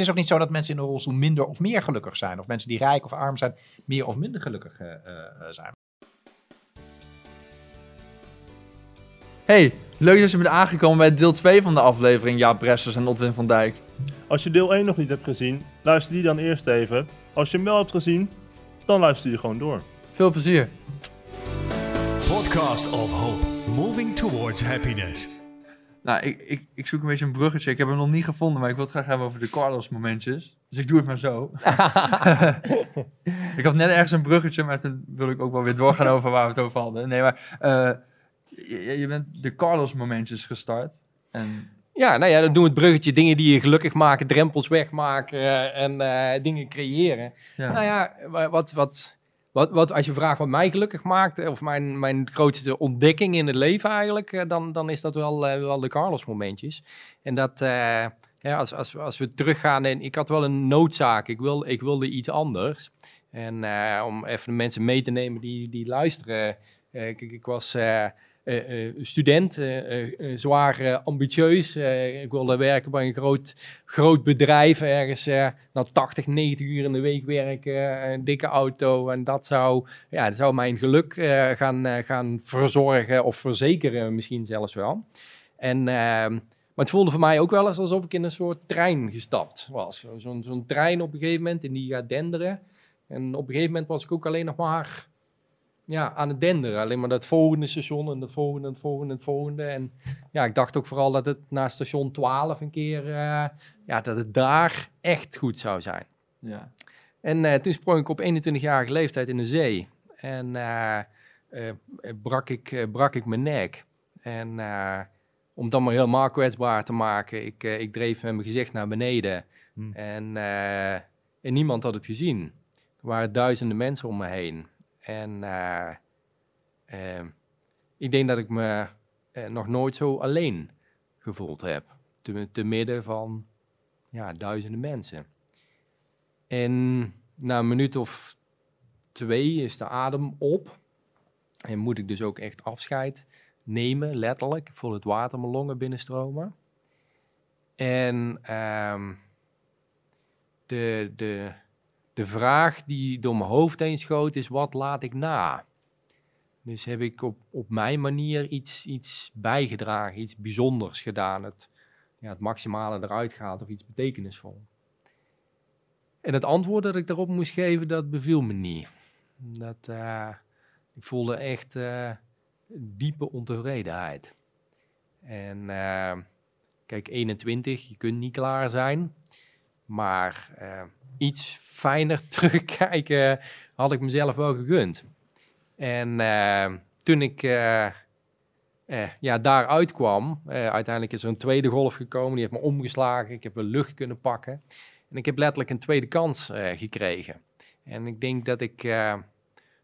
Het is ook niet zo dat mensen in een rolstoel minder of meer gelukkig zijn. Of mensen die rijk of arm zijn, meer of minder gelukkig eh, eh, zijn. Hey, leuk dat je bent aangekomen bij deel 2 van de aflevering Jaap Bressers en Otwin van Dijk. Als je deel 1 nog niet hebt gezien, luister die dan eerst even. Als je hem wel hebt gezien, dan luister je gewoon door. Veel plezier. Podcast of Hope, moving towards happiness. Nou, ik, ik, ik zoek een beetje een bruggetje. Ik heb hem nog niet gevonden, maar ik wil het graag hebben over de Carlos momentjes. Dus ik doe het maar zo. ik had net ergens een bruggetje, maar toen wil ik ook wel weer doorgaan over waar we het over hadden. Nee, maar eh, je, je bent de Carlos momentjes gestart. En Ja, nou ja, dan doen we het bruggetje. Dingen die je gelukkig maken, drempels wegmaken eh, en eh, dingen creëren. ja. Nou ja, wa- wat, wat, wat, wat, als je vraagt wat mij gelukkig maakt, eh, of mijn, mijn grootste ontdekking in het leven eigenlijk, eh, dan, dan is dat wel, eh, wel de Carlos momentjes. En dat, ja, als, als, als we teruggaan, en ik had wel een noodzaak, ik, wil, ik wilde iets anders. En om even de mensen mee te nemen die, die luisteren. eh, kijk, ik was student, eh, eh, eh, zwaar ambitieus. Ik wilde werken bij een groot, groot bedrijf ergens. na 80, 90 uur in de week werken, een dikke auto. En dat zou, ja, dat zou mijn geluk gaan, gaan verzorgen of verzekeren misschien zelfs wel. En, maar het voelde voor mij ook wel eens alsof ik in een soort trein gestapt was. Zo'n trein op een gegeven moment en die gaat denderen. En op een gegeven moment was ik ook alleen nog maar ja, aan het denderen. Alleen maar dat volgende station en het volgende en het volgende en het volgende. En ja, ik dacht ook vooral dat het na station 12 een keer, eh, ja, dat het daar echt goed zou zijn. ja. En eh, toen sprong ik op 21-jarige leeftijd in de zee. En eh, brak, ik, brak ik mijn nek. En om het dan maar helemaal kwetsbaar te maken, ik, ik dreef met mijn gezicht naar beneden. Hm. En, en niemand had het gezien. Er waren duizenden mensen om me heen. En eh, eh, ik denk dat ik me eh, nog nooit zo alleen gevoeld heb. Te, te midden van ja, duizenden mensen. En na een minuut of twee is de adem op. En moet ik dus ook echt afscheid nemen, letterlijk. Ik voel het water mijn longen binnenstromen. En ehm, de, de, de vraag die door mijn hoofd heen schoot is, wat laat ik na? Dus heb ik op, op mijn manier iets, iets bijgedragen, iets bijzonders gedaan. Het, ja, het maximale eruit gehaald of iets betekenisvol. En het antwoord dat ik daarop moest geven, dat beviel me niet. Dat, eh, ik voelde echt eh, diepe ontevredenheid. En eh, kijk, 21, je kunt niet klaar zijn. Maar eh, iets fijner terugkijken had ik mezelf wel gegund. En eh, toen ik eh, ja, daar uitkwam, eh, uiteindelijk is er een tweede golf gekomen. Die heeft me omgeslagen. Ik heb een lucht kunnen pakken. En ik heb letterlijk een tweede kans gekregen. En ik denk dat ik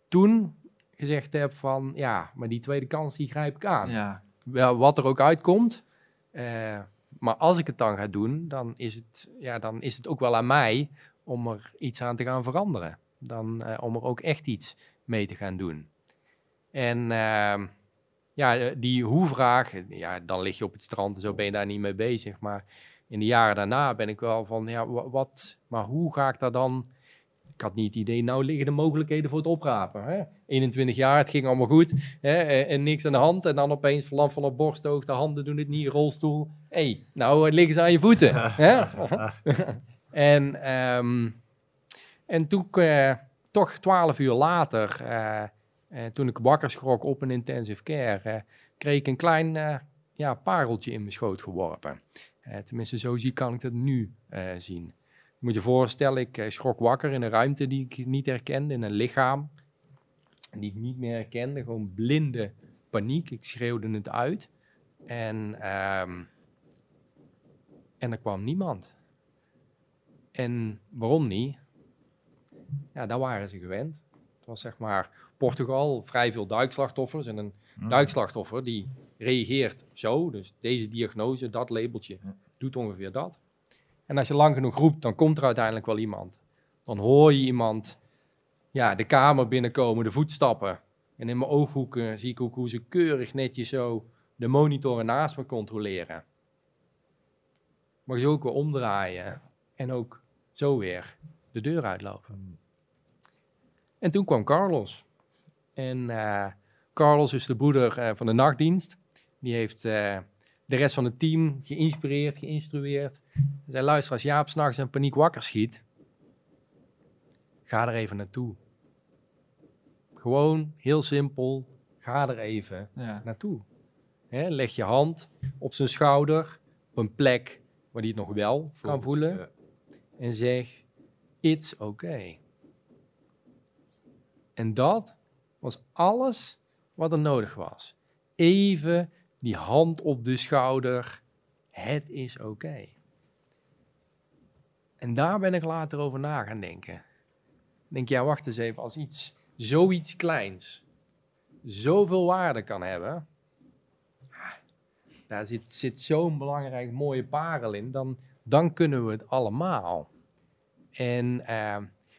toen gezegd heb van, ja, maar die tweede kans die grijp ik aan. ja. Wel, wat er ook uitkomt. Maar als ik het dan ga doen, dan is het, ja, dan is het ook wel aan mij om er iets aan te gaan veranderen. Dan eh, om er ook echt iets mee te gaan doen. En ehm, ja, eh, die hoe-vraag, ja, dan lig je op het strand en zo ben je daar niet mee bezig. Maar in de jaren daarna ben ik wel van, ja, wa- wat, maar hoe ga ik daar dan... Ik had niet het idee, nou liggen de mogelijkheden voor het oprapen. Hè? 21 jaar, het ging allemaal goed hè? eh, en niks aan de hand. En dan opeens verlam van op borsthoog, de handen doen het niet, rolstoel. Hé, hey, nou eh, liggen ze aan je voeten. hè? en, ehm, en toen, eh, toch 12 uur later, toen ik wakker schrok op een intensive care, kreeg ik een klein ja, pareltje in mijn schoot geworpen. Tenminste, zo zie, kan ik dat nu zien. Moet je voorstellen, ik eh, schrok wakker in een ruimte die ik niet herkende, in een lichaam die ik niet meer herkende. Gewoon blinde paniek. Ik schreeuwde het uit. En, ehm, en er kwam niemand. En waarom niet? Ja, daar waren ze gewend. Het was zeg maar Portugal, vrij veel duikslachtoffers. En een duikslachtoffer die reageert zo. Dus deze diagnose, dat labeltje, doet ongeveer dat. En als je lang genoeg roept, dan komt er uiteindelijk wel iemand. Dan hoor je iemand ja, de kamer binnenkomen, de voetstappen. En in mijn ooghoeken zie ik ook hoe ze keurig netjes zo de monitoren naast me controleren. Mag je ook weer omdraaien. En ook zo weer de deur uitlopen. En toen kwam Carlos. En eh, Carlos is de broeder eh, van de nachtdienst. Die heeft eh, de rest van het team geïnspireerd, geïnstrueerd. Zei, luister, als Jaap s'nachts in paniek wakker schiet, ga er even naartoe. Gewoon, heel simpel, ga er even Ja. naartoe. Hè, leg je hand op zijn schouder, op een plek waar hij het nog wel kan voelen. En zeg, it's okay. En dat was alles wat er nodig was. Even die hand op de schouder. Het is oké. En daar ben ik later over na gaan denken. Denk, ja, wacht eens even. Als iets, zoiets kleins, zoveel waarde kan hebben. ah, Daar zit, zit zo'n belangrijk mooie parel in. Dan, dan kunnen we het allemaal. En, eh,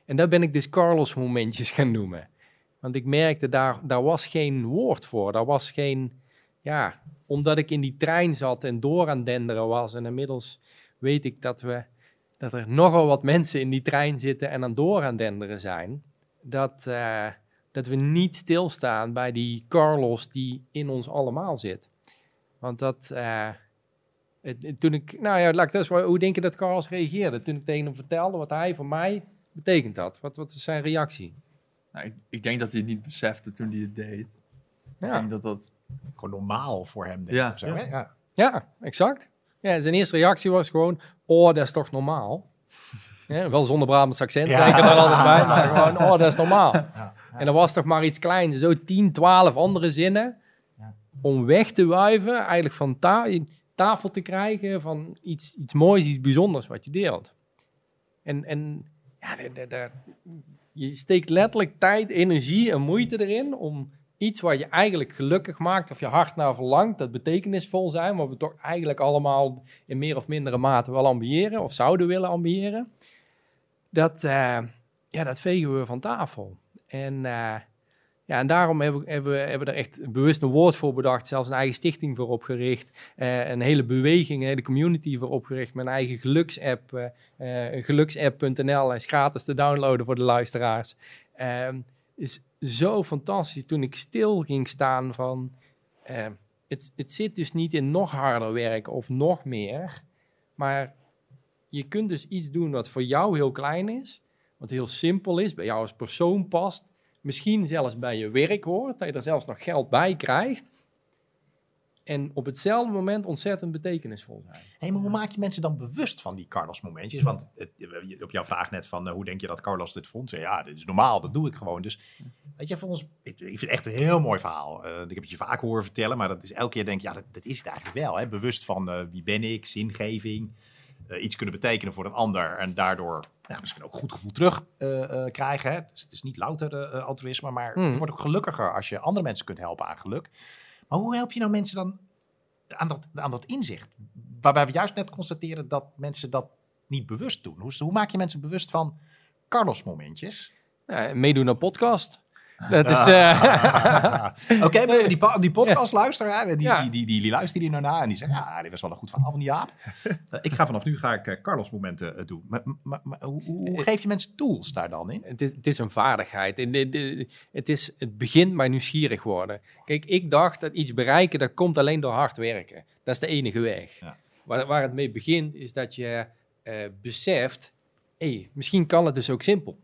en daar ben ik dus Carlos momentjes gaan noemen. Want ik merkte, daar, daar was geen woord voor. Daar was geen, ja, omdat ik in die trein zat en door aan denderen was. En inmiddels weet ik dat, we, dat er nogal wat mensen in die trein zitten en aan door aan denderen zijn. Dat, eh, dat we niet stilstaan bij die Carlos die in ons allemaal zit. Want dat, eh, het- toen ik, nou ja, laat ik dat hoe denk je dat Carlos reageerde? Toen ik tegen hem vertelde wat hij voor mij betekent had. Wat, wat is zijn reactie? Nou, ik, ik denk dat hij het niet besefte toen hij het deed. Ik Ja, denk dat dat... Gewoon normaal voor hem. Denk Ja. zo, ja. ja exact. Ja, zijn eerste reactie was gewoon, oh, dat is toch normaal? Ja, wel zonder Brabants accent, Ja. ik er altijd bij, maar gewoon, oh, dat is normaal. Ja. En er was toch maar iets kleins, zo 10, 12 andere zinnen, Ja. om weg te wuiven, eigenlijk van ta tafel te krijgen van iets, iets moois, iets bijzonders wat je deelt. En, en ja, je steekt letterlijk tijd, energie en moeite erin om iets wat je eigenlijk gelukkig maakt of je hart naar verlangt, dat betekenisvol zijn, wat we toch eigenlijk allemaal in meer of mindere mate wel ambiëren of zouden willen ambiëren, dat, eh, ja, dat vegen we van tafel. En, eh, ja, en daarom hebben, we- hebben, hebben we er echt bewust een woord voor bedacht, zelfs een eigen stichting voor opgericht, eh, een hele beweging, een hele community voor opgericht, een eigen geluksapp, geluksapp.nl, is gratis te downloaden voor de luisteraars. Ehm, is zo fantastisch toen ik stil ging staan van, eh, het, het zit dus niet in nog harder werken of nog meer, maar je kunt dus iets doen wat voor jou heel klein is, wat heel simpel is, bij jou als persoon past, misschien zelfs bij je werk hoort, dat je er zelfs nog geld bij krijgt. En op hetzelfde moment ontzettend betekenisvol zijn. Hey, maar hoe maak je mensen dan bewust van die Carlos-momentjes? Want het, je- op jouw vraag net van eh, hoe denk je dat Carlos dit vond? Zei, Ja, dit is normaal, dat doe ik gewoon. Dus weet je, voor ons, ik, ik vind het echt een heel mooi verhaal. Eh, ik heb het je vaak horen vertellen, maar dat is elke keer denk ik, ja, dat, dat is het eigenlijk wel. Hè? Bewust van eh, wie ben ik, zingeving, iets kunnen betekenen voor een ander en daardoor nou, misschien ook goed gevoel terug krijgen. Hè? Dus het is niet louter altruïsme, maar Hmm. je wordt ook gelukkiger als je andere mensen kunt helpen aan geluk. Maar hoe help je nou mensen dan aan dat, aan dat inzicht? Waarbij we juist net constateren dat mensen dat niet bewust doen. Hoe, hoe maak je mensen bewust van Carlos-momentjes? Ja, meedoen aan podcast. Dat is... eh, Oké, maar die, die podcast luisteren, die, Ja. die, die, die, die luisteren hier nou naar en die zeggen, ja, dit was wel een goed verhaal van die Jaap. Eh, ik ga vanaf nu ga ik eh, Carlos-momenten doen. Maar, maar, maar hoe, hoe geef je mensen tools daar dan in? Het is, het is een vaardigheid. Het, is, het begint bij nieuwsgierig worden. Kijk, ik dacht dat iets bereiken, dat komt alleen door hard werken. Dat is de enige weg. Ja. Waar, waar het mee begint, is dat je eh, beseft... hé, misschien kan het dus ook simpel.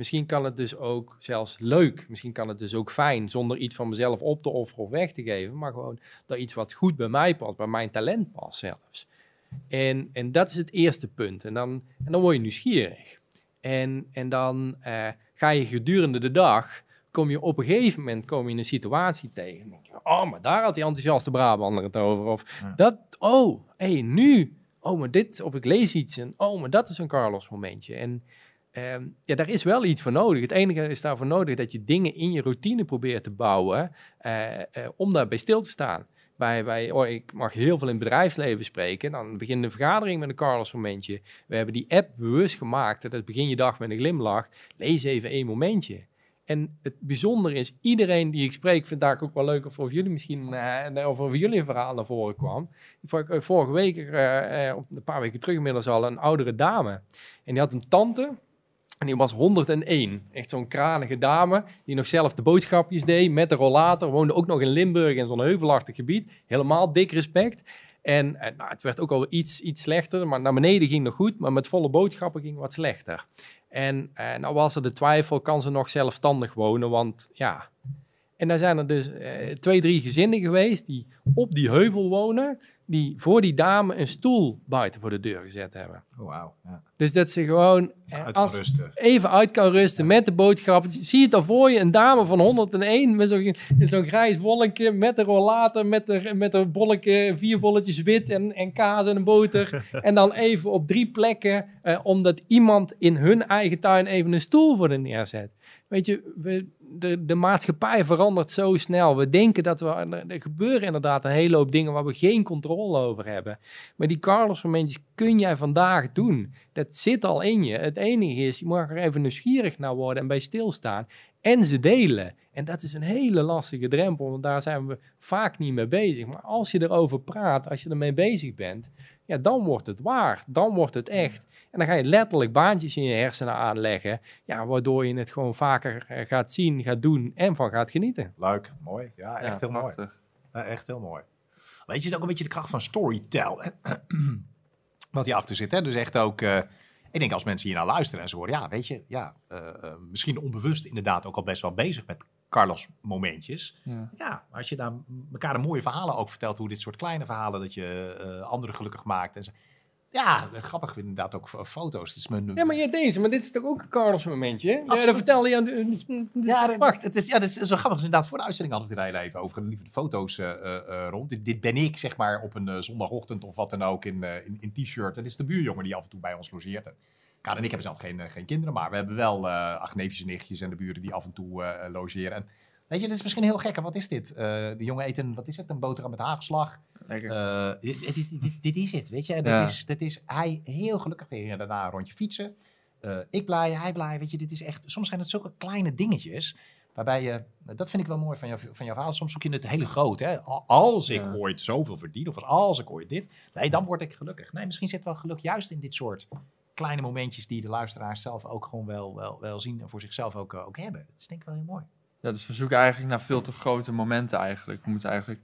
Misschien kan het dus ook zelfs leuk. Misschien kan het dus ook fijn, zonder iets van mezelf op te offeren of weg te geven. Maar gewoon dat iets wat goed bij mij past, bij mijn talent past zelfs. En, en dat is het eerste punt. En dan, en dan word je nieuwsgierig. En, en dan eh, ga je gedurende de dag, kom je op een gegeven moment kom je in een situatie tegen. Dan denk je, oh, maar daar had die enthousiaste Brabander het over. Of Ja. dat, oh, hé, hey, nu. Oh, maar dit, of ik lees iets en oh, maar dat is een Carlos momentje. En ehm, ja, daar is wel iets voor nodig. Het enige is daarvoor nodig dat je dingen in je routine probeert te bouwen eh, eh, om daarbij stil te staan. Bij, bij, oh, ik mag heel veel in het bedrijfsleven spreken. Dan begint de vergadering met een Carlos momentje. We hebben die app bewust gemaakt. Dat begin je dag met een glimlach. Lees even één momentje. En het bijzondere is, iedereen die ik spreek, vindt daar ook wel leuk of jullie misschien, eh, of over jullie een verhaal naar voren kwam. Ik vorige week, of een paar weken terug inmiddels al, een oudere dame. En die had een tante, en die was 101. Echt zo'n kranige dame, die nog zelf de boodschapjes deed met de rollator. Woonde ook nog in Limburg in zo'n heuvelachtig gebied. Helemaal dik respect. En nou, het werd ook al iets, iets slechter, maar naar beneden ging nog goed. Maar met volle boodschappen ging wat slechter. En eh, nou was er de twijfel, kan ze nog zelfstandig wonen? Want ja... En daar zijn er dus eh, twee, drie gezinnen geweest die op die heuvel wonen, die voor die dame een stoel buiten voor de deur gezet hebben. Oh, wauw. Ja. Dus dat ze gewoon eh, Uit even uit kan rusten met de boodschappen. Zie je het al voor je, een dame van 101 met zo'n grijs bolletje, met de rollator, met de, met een bolletje, vier bolletjes wit en, en kaas en een boter. en dan even op drie plekken, eh, omdat iemand in hun eigen tuin even een stoel voor de neerzet. Weet je, we, de, de maatschappij verandert zo snel. We denken dat we, er gebeuren inderdaad een hele hoop dingen waar we geen controle over hebben. Maar die Carlos-momentjes kun jij vandaag doen. Dat zit al in je. Het enige is, je mag er even nieuwsgierig naar worden en bij stilstaan. En ze delen. En dat is een hele lastige drempel, want daar zijn we vaak niet mee bezig. Maar als je erover praat, als je ermee bezig bent, ja, dan wordt het waar. Dan wordt het echt. En dan ga je letterlijk baantjes in je hersenen aanleggen, ja, waardoor je het gewoon vaker eh, gaat zien, gaat doen en van gaat genieten. Leuk, mooi. Ja, echt Ja, heel mooi. Ja, echt heel mooi. Weet je, het is ook een beetje de kracht van storytell. hè? Wat hierachter zit. Hè? Dus echt ook, eh, ik denk als mensen hier naar luisteren en ze horen, ja, weet je, ja, eh, eh, misschien onbewust inderdaad ook al best wel bezig met Carlos momentjes. Ja. Ja, als je daar elkaar de mooie verhalen ook vertelt, hoe dit soort kleine verhalen, dat je eh, anderen gelukkig maakt. En zo. Ja, grappig inderdaad ook f- foto's. Is mijn, Ja, maar je deze, maar dit is toch ook een Carlos momentje? hè? Ja, Absoluut. dat vertelde je aan de... Ja, dat, Wacht. het is, ja, dat is zo grappig. Dus inderdaad, voor de uitzending hadden we er even over. Lieve de foto's eh, eh, eh, rond. Dit, dit ben ik, zeg maar, op een eh, zondagochtend of wat dan ook in, eh, in, in t-shirt. Dat is de buurjongen die af en toe bij ons logeert. En Karen en ik hebben zelf geen, eh, geen kinderen, maar we hebben wel eh acht neefjes en nichtjes en de buren die af en toe eh, eh, logeren. En weet je, dit is misschien heel gek. Wat is dit? Eh, de jongen eet een, wat is het? Een boterham met hagelslag. Lekker. Eh, dit, dit, dit, is het, weet je. Dat, Ja. is, dat is hij heel gelukkig weer daarna een rondje fietsen. Eh, ik blij, hij blij, weet je. Dit is echt, soms zijn het zulke kleine dingetjes. Waarbij je, dat vind ik wel mooi van, jou, van jouw verhaal. Soms zoek je het hele groot. Hè? Al- Als ik Ja. ooit zoveel verdien, of als ik ooit dit. Nee, dan word ik gelukkig. Nee, misschien zit wel geluk juist in dit soort kleine momentjes die de luisteraars zelf ook gewoon wel, wel, wel zien en voor zichzelf ook, ook hebben. Dat is denk ik wel heel mooi. Ja, dus we zoeken eigenlijk naar veel te grote momenten eigenlijk. We moeten eigenlijk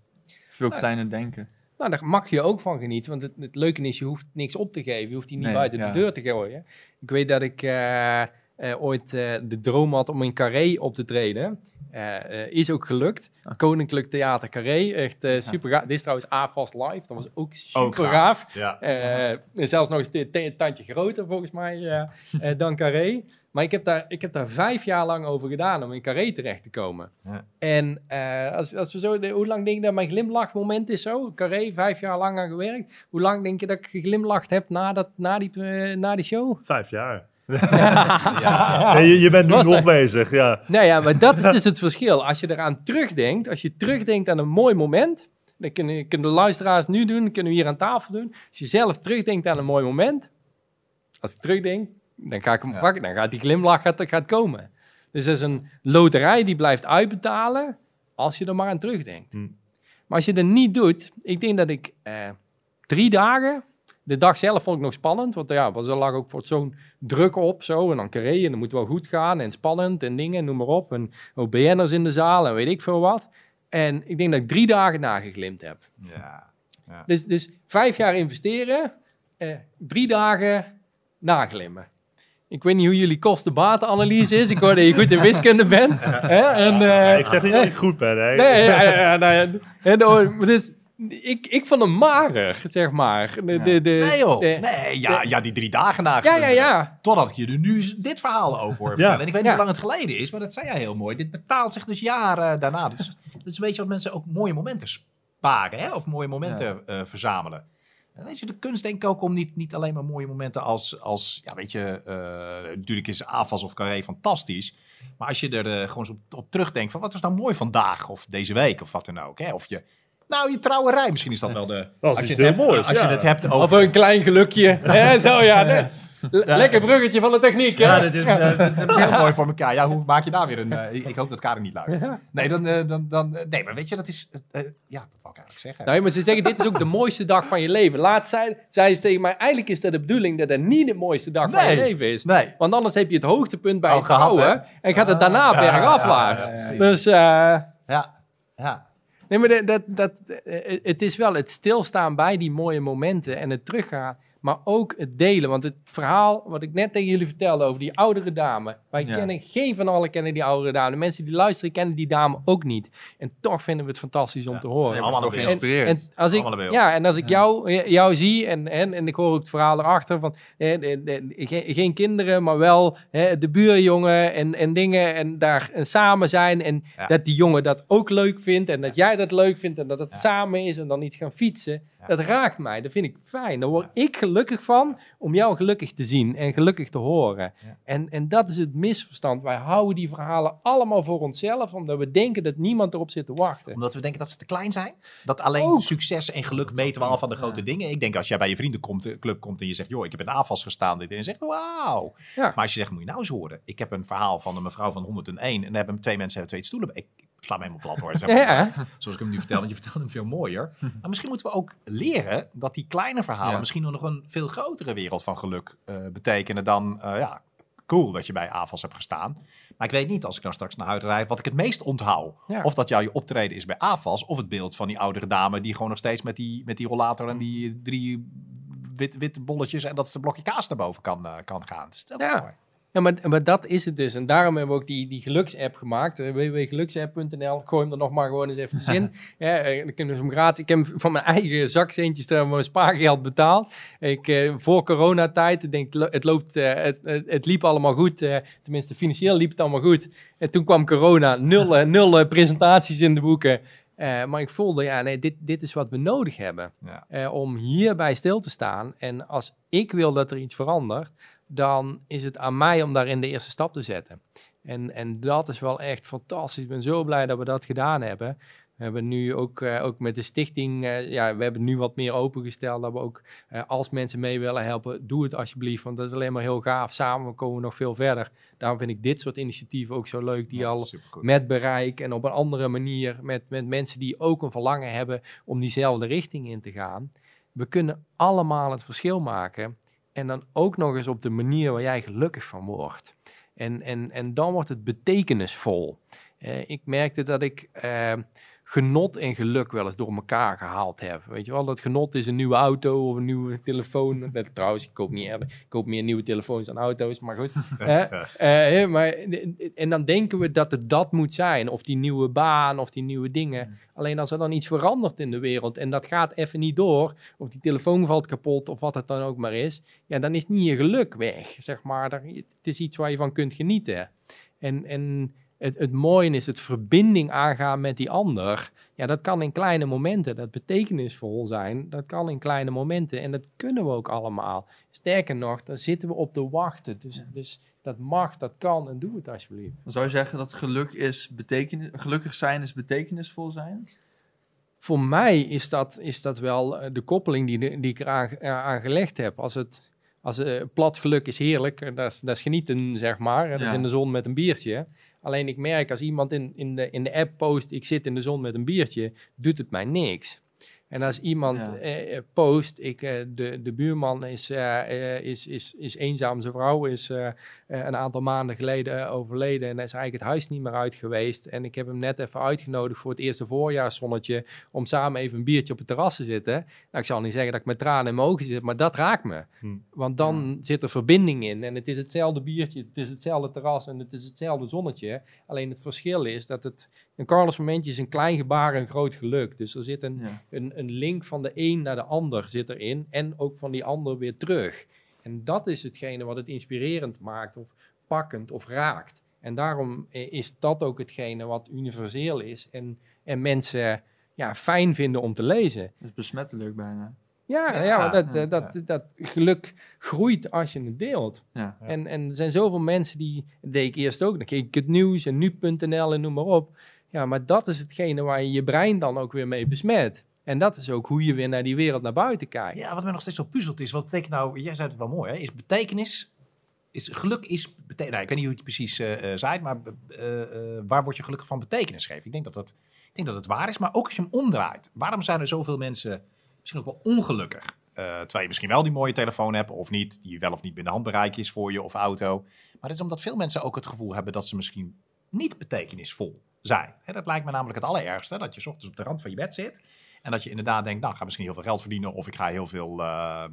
veel kleiner denken. Nou, daar mag je ook van genieten, want het, het leuke is, je hoeft niks op te geven. Je hoeft die niet Nee, buiten ja. de deur te gooien. Ik weet dat ik eh, eh, ooit eh, de droom had om in Carré op te treden. Eh, is ook gelukt. Ah. Koninklijk Theater Carré, echt eh, super gaaf. Dit is trouwens AFAS Live, dat was ook super Ook gaaf. gaaf. Ja. Eh, en zelfs nog eens een tandje groter volgens mij dan Carré. Maar ik heb, daar, ik heb daar vijf jaar lang over gedaan om in Carré terecht te komen. Ja. En eh, als, als we zo, de- hoe lang denk je dat mijn glimlachmoment is zo? Carré, vijf jaar lang aan gewerkt. Hoe lang denk je dat ik geglimlacht heb na, dat, na, die, na die show? Vijf jaar. Ja. Nee, je, je bent nu nog dat- bezig, ja. Nou ja, maar dat is dus het verschil. Als je eraan terugdenkt, als je terugdenkt aan een mooi moment, dat kunnen, kunnen de luisteraars nu doen, dat kunnen we hier aan tafel doen. Als je zelf terugdenkt aan een mooi moment, als ik terugdenk, dan ga ik hem Ja. pakken, dan gaat die glimlach gaat, gaat komen. Dus dat is een loterij die blijft uitbetalen als je er maar aan terugdenkt. Hm. Maar als je dat niet doet, ik denk dat ik eh, drie dagen, de dag zelf vond ik nog spannend, want ja, was er lag ook voor zo'n druk op zo en dan carré en dan moet wel goed gaan en spannend en dingen, noem maar op. En ook BN'ers in de zaal en weet ik veel wat. En ik denk dat ik drie dagen nageglimd heb. ja. Dus, dus vijf jaar investeren, eh, drie dagen naglimmen. Ik weet niet hoe jullie kosten-batenanalyse is. Ik hoor dat je goed in wiskunde bent. Hè? En, eh, ik zeg niet dat ik goed ben, hè. Nee, ja, ja, ja, nou ja. En, oh, maar dus, ik, ik vond hem mager, zeg maar. De, de, de, Nee joh, de- nee, ja, ja, die drie dagen na. ja, ja, ja. Totdat ik je er nu dit verhaal over hoor Ja. vertellen. En ik weet niet Ja. hoe lang het geleden is, maar dat zei jij heel mooi. Dit betaalt zich dus jaren daarna. Dat is, dat is een beetje wat mensen ook mooie momenten sparen, hè? of mooie momenten eh, verzamelen. En weet je, de kunst denk ik ook om niet, niet alleen maar mooie momenten als, als ja, weet je, eh, natuurlijk is AFAS of Carré fantastisch. Maar als je er eh, gewoon eens op, op terugdenkt van wat was nou mooi vandaag of deze week of wat dan ook. Hè? Of je, nou, je trouwerij, misschien is dat wel de... Dat als je het heel hebt, moois, Als je ja. het hebt over... Of een klein gelukje. Hè, zo, ja. Nee. Lekker bruggetje van de techniek, hè? Ja, dit is, eh, dit is heel mooi voor elkaar. Ja, hoe maak je daar weer een... eh, ik, ik hoop dat Karin niet luistert. Nee, dan, eh, dan, dan, nee, maar weet je, dat is... ja, wat wou ik eigenlijk zeggen? Nee, maar ze zeggen, dit is ook de mooiste dag van je leven. Laat zei, zei ze tegen mij, eigenlijk is dat de bedoeling dat het niet de mooiste dag van je leven is. Nee. Want anders heb je het hoogtepunt bij Al het gehad, trouwen en gaat het daarna ja, bergafwaarts. ja, ja, precies. dus, eh, Ja, ja. Nee, maar dat, dat, dat, eh, het is wel het stilstaan bij die mooie momenten en het teruggaan. Maar ook het delen. Want het verhaal wat ik net tegen jullie vertelde over die oudere dame. Wij Ja. kennen, geen van allen kennen die oudere dame. De mensen die luisteren kennen die dame ook niet. En toch vinden we het fantastisch om Ja. te horen. Allemaal beeld. geïnspireerd. En als ik, ja, en als ik jou, jou zie en, en, en ik hoor ook het verhaal erachter van eh, eh, eh, geen, geen kinderen, maar wel hè, de buurjongen en, en dingen en daar en samen zijn en dat die jongen dat ook leuk vindt en dat jij dat leuk vindt en dat het samen is en dan iets gaan fietsen. Dat raakt mij, dat vind ik fijn. Daar word ik gelukkig van om jou gelukkig te zien en gelukkig te horen. En, en dat is het misverstand. Wij houden die verhalen allemaal voor onszelf omdat we denken dat niemand erop zit te wachten. Omdat we denken dat ze te klein zijn. Dat alleen Ook. succes en geluk meten we al van de grote dingen. Ik denk als jij bij je vriendenclub komt en je zegt... joh, ik heb in AFAS gestaan. Dit, en je zegt, wauw. Maar als je zegt, moet je nou eens horen. Ik heb een verhaal van een mevrouw van 101. En daar hebben twee mensen hebben twee stoelen. Ik sla me helemaal plat hoor. Zeg maar. Ja, Zoals ik hem nu vertel, want je vertelt hem veel mooier. Maar misschien moeten we ook leren dat die kleine verhalen... Ja. misschien nog een veel grotere wereld van geluk eh, betekenen dan... eh, ja, cool dat je bij AFAS hebt gestaan. Maar ik weet niet, als ik nou straks naar huis rijd, wat ik het meest onthoud. Ja. Of dat jouw je optreden is bij AFAS, of het beeld van die oudere dame die gewoon nog steeds met die, met die rollator en die drie wit, witte bolletjes en dat het blokje kaas naar boven kan, eh, kan gaan. Stel Ja. voor. Ja, maar, maar dat is het dus. En daarom hebben we ook die, die geluksapp gemaakt. eh, www.geluksapp.nl. Gooi hem er nog maar gewoon eens even in. ja, eh, dan kunnen we hem gratis. Ik heb van mijn eigen zakcentjes mijn spaargeld betaald. Ik, eh, voor coronatijd, ik denk, het, loopt, eh, het, het, het liep allemaal goed. eh, tenminste, financieel liep het allemaal goed. En toen kwam corona. Nul, nul presentaties in de boeken. Maar ik voelde, ja, nee, dit, dit is wat we nodig hebben. Ja. om hierbij stil te staan. En als ik wil dat er iets verandert, dan is het aan mij om daarin de eerste stap te zetten. En, en dat is wel echt fantastisch. Ik ben zo blij dat we dat gedaan hebben. We hebben nu ook, eh, ook met de stichting, eh, ja, we hebben nu wat meer opengesteld. Dat we ook, eh, als mensen mee willen helpen, doe het alsjeblieft. Want dat is alleen maar heel gaaf. Samen komen we nog veel verder. Daarom vind ik dit soort initiatieven ook zo leuk. Die Ja, al met bereik en op een andere manier met, met mensen die ook een verlangen hebben om diezelfde richting in te gaan. We kunnen allemaal het verschil maken en dan ook nog eens op de manier waar jij gelukkig van wordt. En, en, en dan wordt het betekenisvol. Eh, ik merkte dat ik eh, genot en geluk wel eens door elkaar gehaald heb. Weet je wel, dat genot is een nieuwe auto of een nieuwe telefoon. Dat, trouwens, ik koop, niet, ik koop meer nieuwe telefoons dan auto's, maar goed. Eh, eh, maar, en dan denken we dat het dat moet zijn. Of die nieuwe baan, of die nieuwe dingen. Alleen als er dan iets verandert in de wereld en dat gaat even niet door, of die telefoon valt kapot, of wat het dan ook maar is, ja, dan is niet je geluk weg, zeg maar. Het is iets waar je van kunt genieten. En, en het, het mooie is het verbinding aangaan met die ander. Ja, dat kan in kleine momenten, dat betekenisvol zijn. Dat kan in kleine momenten en dat kunnen we ook allemaal. Sterker nog, daar zitten we op te wachten. Dus, dus dat mag, dat kan en doe het alsjeblieft. Dan zou je zeggen dat geluk is betekenis, gelukkig zijn is betekenisvol zijn? Voor mij is dat, is dat wel eh, de koppeling die, die ik eraan aan gelegd heb. Als het als, eh, plat geluk is heerlijk, eh, dat is, dat is genieten, zeg maar. Dat is in de zon met een biertje. Alleen ik merk als iemand in, in, de, in de app post, ik zit in de zon met een biertje, doet het mij niks. En als iemand Ja. eh, eh, post, ik, eh, de, de buurman is, eh, is, is, is eenzaam, zijn vrouw is een aantal maanden geleden eh, overleden en hij is eigenlijk het huis niet meer uit geweest. En ik heb hem net even uitgenodigd voor het eerste voorjaarszonnetje om samen even een biertje op het terras te zitten. Nou, ik zal niet zeggen dat ik met tranen in mijn ogen zit, maar dat raakt me. Hmm. Want dan zit er verbinding in en het is hetzelfde biertje, het is hetzelfde terras en het is hetzelfde zonnetje. Alleen het verschil is dat het, een Carlos momentje is een klein gebaar en een groot geluk. Dus er zit een, Ja. een, een link van de een naar de ander zit erin en ook van die ander weer terug. En dat is hetgene wat het inspirerend maakt of pakkend of raakt. En daarom eh, is dat ook hetgene wat universeel is en, en mensen ja, fijn vinden om te lezen. Dat is besmettelijk bijna. Ja, ja, dat, ja, dat, dat, dat geluk groeit als je het deelt. Ja. Ja. En, en er zijn zoveel mensen die, dat deed ik eerst ook, dan keek ik het nieuws en nu.nl en noem maar op. Ja, maar dat is hetgene waar je je brein dan ook weer mee besmet. En dat is ook hoe je weer naar die wereld naar buiten kijkt. Ja, wat mij nog steeds zo puzzelt is, wat betekent nou, jij zei het wel mooi, hè? is betekenis, is, geluk is, betekenis, nou, ik weet niet hoe je het precies eh eh, zei, maar eh, waar word je gelukkig van betekenis geven? Ik denk dat, dat, ik denk dat het waar is, maar ook als je hem omdraait. Waarom zijn er zoveel mensen misschien ook wel ongelukkig? Terwijl je misschien wel die mooie telefoon hebt of niet, die wel of niet binnen handbereik is voor je of auto. Maar het is omdat veel mensen ook het gevoel hebben dat ze misschien niet betekenisvol zijn. Dat lijkt me namelijk het allerergste, dat je ochtends op de rand van je bed zit en dat je inderdaad denkt, nou, ik ga misschien heel veel geld verdienen of ik ga heel veel, eh, eh,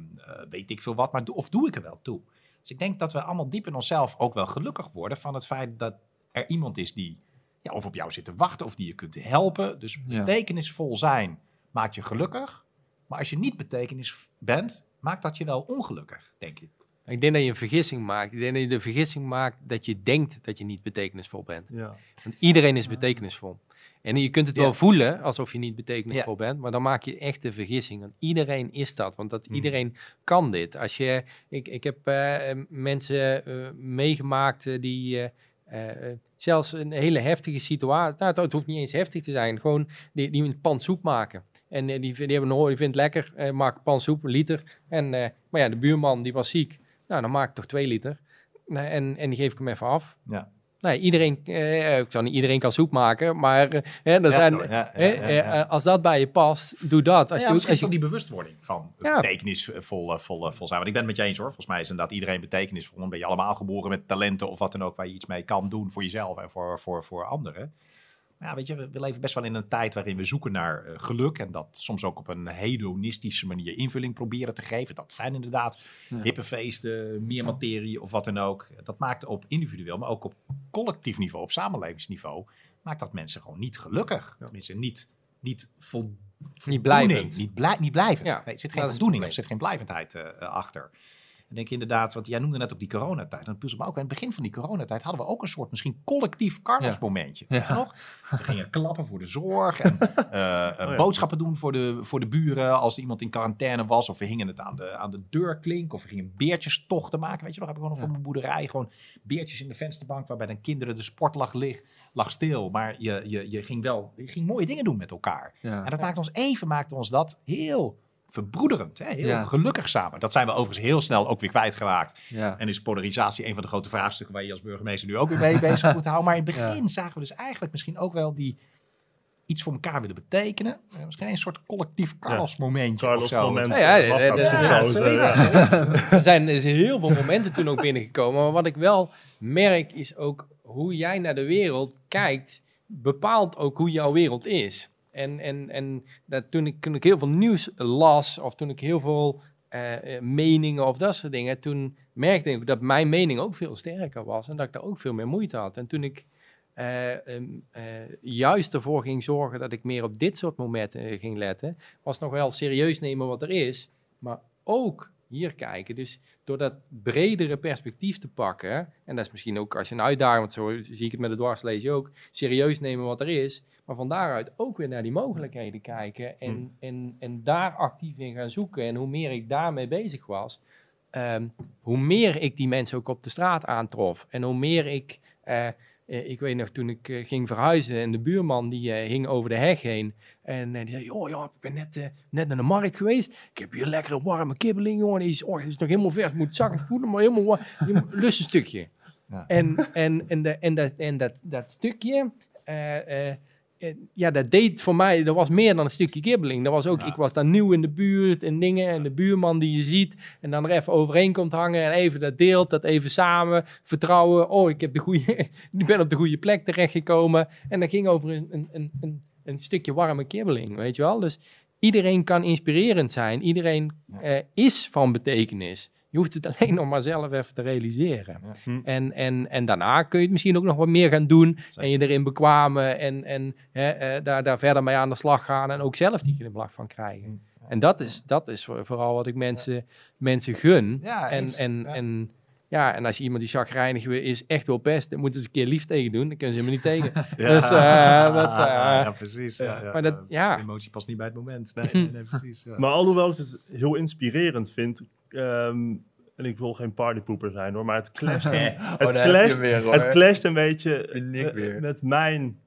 weet ik veel wat, maar of doe ik er wel toe? Dus ik denk dat we allemaal diep in onszelf ook wel gelukkig worden van het feit dat er iemand is die ja, of op jou zit te wachten of die je kunt helpen. Dus Ja. betekenisvol zijn maakt je gelukkig. Maar als je niet betekenis bent, maakt dat je wel ongelukkig, denk ik. Ik denk dat je een vergissing maakt. Ik denk dat je de vergissing maakt dat je denkt dat je niet betekenisvol bent. Ja. Want iedereen is betekenisvol. En je kunt het Ja. wel voelen alsof je niet betekenisvol bent, maar dan maak je echt de vergissing. Want iedereen is dat, want dat, Hmm. iedereen kan dit. Als je, ik, ik heb eh, mensen eh, meegemaakt eh, die eh, eh, zelfs een hele heftige situatie, nou, het, het hoeft niet eens heftig te zijn, gewoon die, die een pan soep maken. En eh, die, die hebben een hoor, die vindt het lekker, eh maak pan soep, een liter. En, eh, maar ja, de buurman die was ziek, nou dan maak ik toch twee liter. Nou, en, en die geef ik hem even af. Ja. Nee, iedereen, eh, ik zou niet iedereen kan soep maken, maar eh, hè, er zijn, ja, ja, hè, ja, ja. eh, als dat bij je past, doe dat. Als ja, je, misschien als is je, die bewustwording van Ja. betekenisvol eh, vol, eh, vol zijn. Want ik ben het met je eens hoor. Volgens mij is inderdaad iedereen betekenisvol. Dan ben je allemaal geboren met talenten of wat dan ook waar je iets mee kan doen voor jezelf en voor, voor, voor anderen. Ja, weet je, we leven best wel in een tijd waarin we zoeken naar eh, geluk. En dat soms ook op een hedonistische manier invulling proberen te geven. Dat zijn inderdaad hippe feesten, meer materie of wat dan ook. Dat maakt op individueel, maar ook op collectief niveau, op samenlevingsniveau, maakt dat mensen gewoon niet gelukkig. Tenminste, niet, niet vol, Niet blijvend. voldoening, Niet, blij, niet blijvend. Ja, nee, er zit geen voldoening of er zit geen blijvendheid eh, eh, achter. En denk inderdaad, want jij noemde net ook die coronatijd. En dat puzzelt me ook. In het begin van die coronatijd hadden we ook een soort misschien collectief carnavalsmomentje. Weet je nog? We gingen klappen voor de zorg en eh, Oh ja. boodschappen doen voor de, voor de buren als er iemand in quarantaine was. Of we hingen het aan de, aan de deurklink. Of we gingen beertjestochten maken. Weet je nog, heb ik gewoon nog voor mijn boerderij. Gewoon beertjes in de vensterbank waarbij dan kinderen de sport lag, lig, lag stil. Maar je, je, je ging wel je ging mooie dingen doen met elkaar. Ja. En dat maakt ons even, maakt ons dat heel verbroederend. Hè? Heel Ja. gelukkig samen. Dat zijn we overigens heel snel ook weer kwijtgeraakt. Ja. En is polarisatie een van de grote vraagstukken waar je als burgemeester nu ook weer mee bezig moet houden. Maar in het begin zagen we dus eigenlijk misschien ook wel die iets voor elkaar willen betekenen. Eh, Misschien een soort collectief Carlos momentje of Carlos zo. moment. Ja, ja, er zijn er zijn heel veel momenten toen ook binnengekomen. Maar wat ik wel merk is ook hoe jij naar de wereld kijkt, bepaalt ook hoe jouw wereld is. En, en, en dat toen, ik, toen ik heel veel nieuws las, of toen ik heel veel eh, eh, meningen of dat soort dingen, toen merkte ik dat mijn mening ook veel sterker was en dat ik daar ook veel meer moeite had. En toen ik eh, ehm, eh, juist ervoor ging zorgen dat ik meer op dit soort momenten ging letten, was nog wel serieus nemen wat er is, maar ook hier kijken. Dus door dat bredere perspectief te pakken, en dat is misschien ook als je een uitdaging, want zo zie ik het met de dwarslees ook, serieus nemen wat er is, maar van daaruit ook weer naar die mogelijkheden kijken en, Hmm. en, en daar actief in gaan zoeken. En hoe meer ik daarmee bezig was, ehm, hoe meer ik die mensen ook op de straat aantrof. En hoe meer ik, eh, eh, ik weet nog toen ik eh, ging verhuizen en de buurman die eh, hing over de heg heen. En die zei, oh ja, ik ben net, net naar de markt geweest. Ik heb hier lekkere warme kibbeling, jongen. Die is, oh, is nog helemaal vers, moet zakken voelen, maar helemaal warm. Je Lust een stukje. Ja. En, en, en, de, en, dat, en dat, dat stukje... ja, dat deed voor mij, dat was meer dan een stukje kibbeling. Dat was ook, Ja. ik was daar nieuw in de buurt en dingen. En de buurman die je ziet en dan er even overheen komt hangen en even dat deelt, dat even samen. Vertrouwen, oh, ik, heb de goede, ik ben op de goede plek terechtgekomen. En dat ging over een, een, een, een, stukje warme kibbeling, weet je wel. Dus iedereen kan inspirerend zijn. Iedereen Ja. eh, is van betekenis. Je hoeft het alleen nog maar zelf even te realiseren. Ja. Hm. En, en, en daarna kun je het misschien ook nog wat meer gaan doen. Zeker. En je erin bekwamen. En, en hè, eh, daar, daar verder mee aan de slag gaan. En ook zelf die glimlach van krijgen. En dat is, dat is voor- vooral wat ik mensen, mensen gun. Ja, en, en, Ja. en, ja, en als je iemand die chagrijnig is, echt wil best, dan moeten ze een keer lief tegen doen. Dan kunnen ze hem niet tegen. Dus, eh, dat, eh, ja, precies. Ja, ja, maar dat- ja. Emotie past niet bij het moment. Nee, nee, nee, precies. Ja. Maar alhoewel ik het heel inspirerend vind, ehm, en ik wil geen partypoeper zijn hoor, maar het clasht, een, het Oh, clasht, weer, hoor. het clasht een beetje eh, met mijn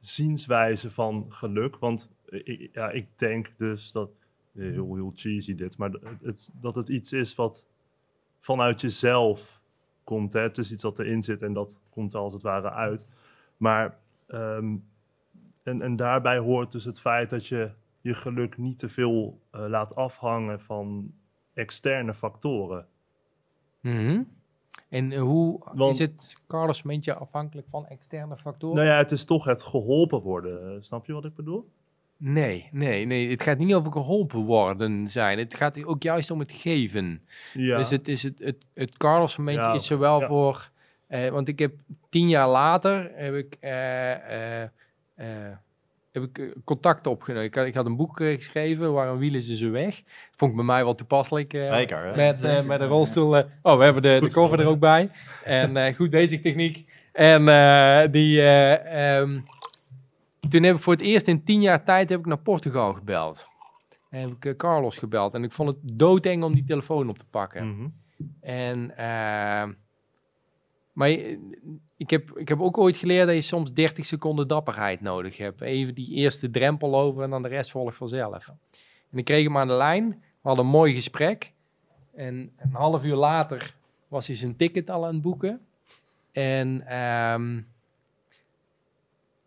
zienswijze van geluk. Want ik, ja, ik denk dus dat, heel, heel cheesy dit, maar het, dat het iets is wat vanuit jezelf komt. Hè? Het is iets wat erin zit en dat komt er als het ware uit. Maar, ehm, en, en daarbij hoort dus het feit dat je je geluk niet te veel eh, laat afhangen van externe factoren. Mhm. En eh, hoe Want- is het, Carlos, meent je afhankelijk van externe factoren? Nou ja, het is toch het geholpen worden. eh, Snap je wat ik bedoel? Nee, nee, nee. Het gaat niet over geholpen worden zijn. Het gaat ook juist om het geven. Ja. Dus het is het, het, het Carlos momentje Ja, is zowel ja. voor... eh, want ik heb tien jaar later heb ik, eh, eh, eh, heb ik eh, contact opgenomen. Ik had, ik had een boek eh, geschreven, Waarom wielen ze zo weg? Vond ik bij mij wel toepasselijk. eh, Zeker. hè? met, eh, met een rolstoel. oh, we hebben de, de cover er ook bij. En eh, goed bezig, techniek. En eh, die, eh, ehm, toen heb ik voor het eerst in tien jaar tijd heb ik naar Portugal gebeld. En heb ik Carlos gebeld. En ik vond het doodeng om die telefoon op te pakken. Mhm. En, ehm, maar je- ik heb, ik heb ook ooit geleerd dat je soms 30 seconden dapperheid nodig hebt. Even die eerste drempel over en dan de rest volgt vanzelf. En ik kreeg hem aan de lijn. We hadden een mooi gesprek. En een half uur later was hij zijn ticket al aan het boeken. En ehm,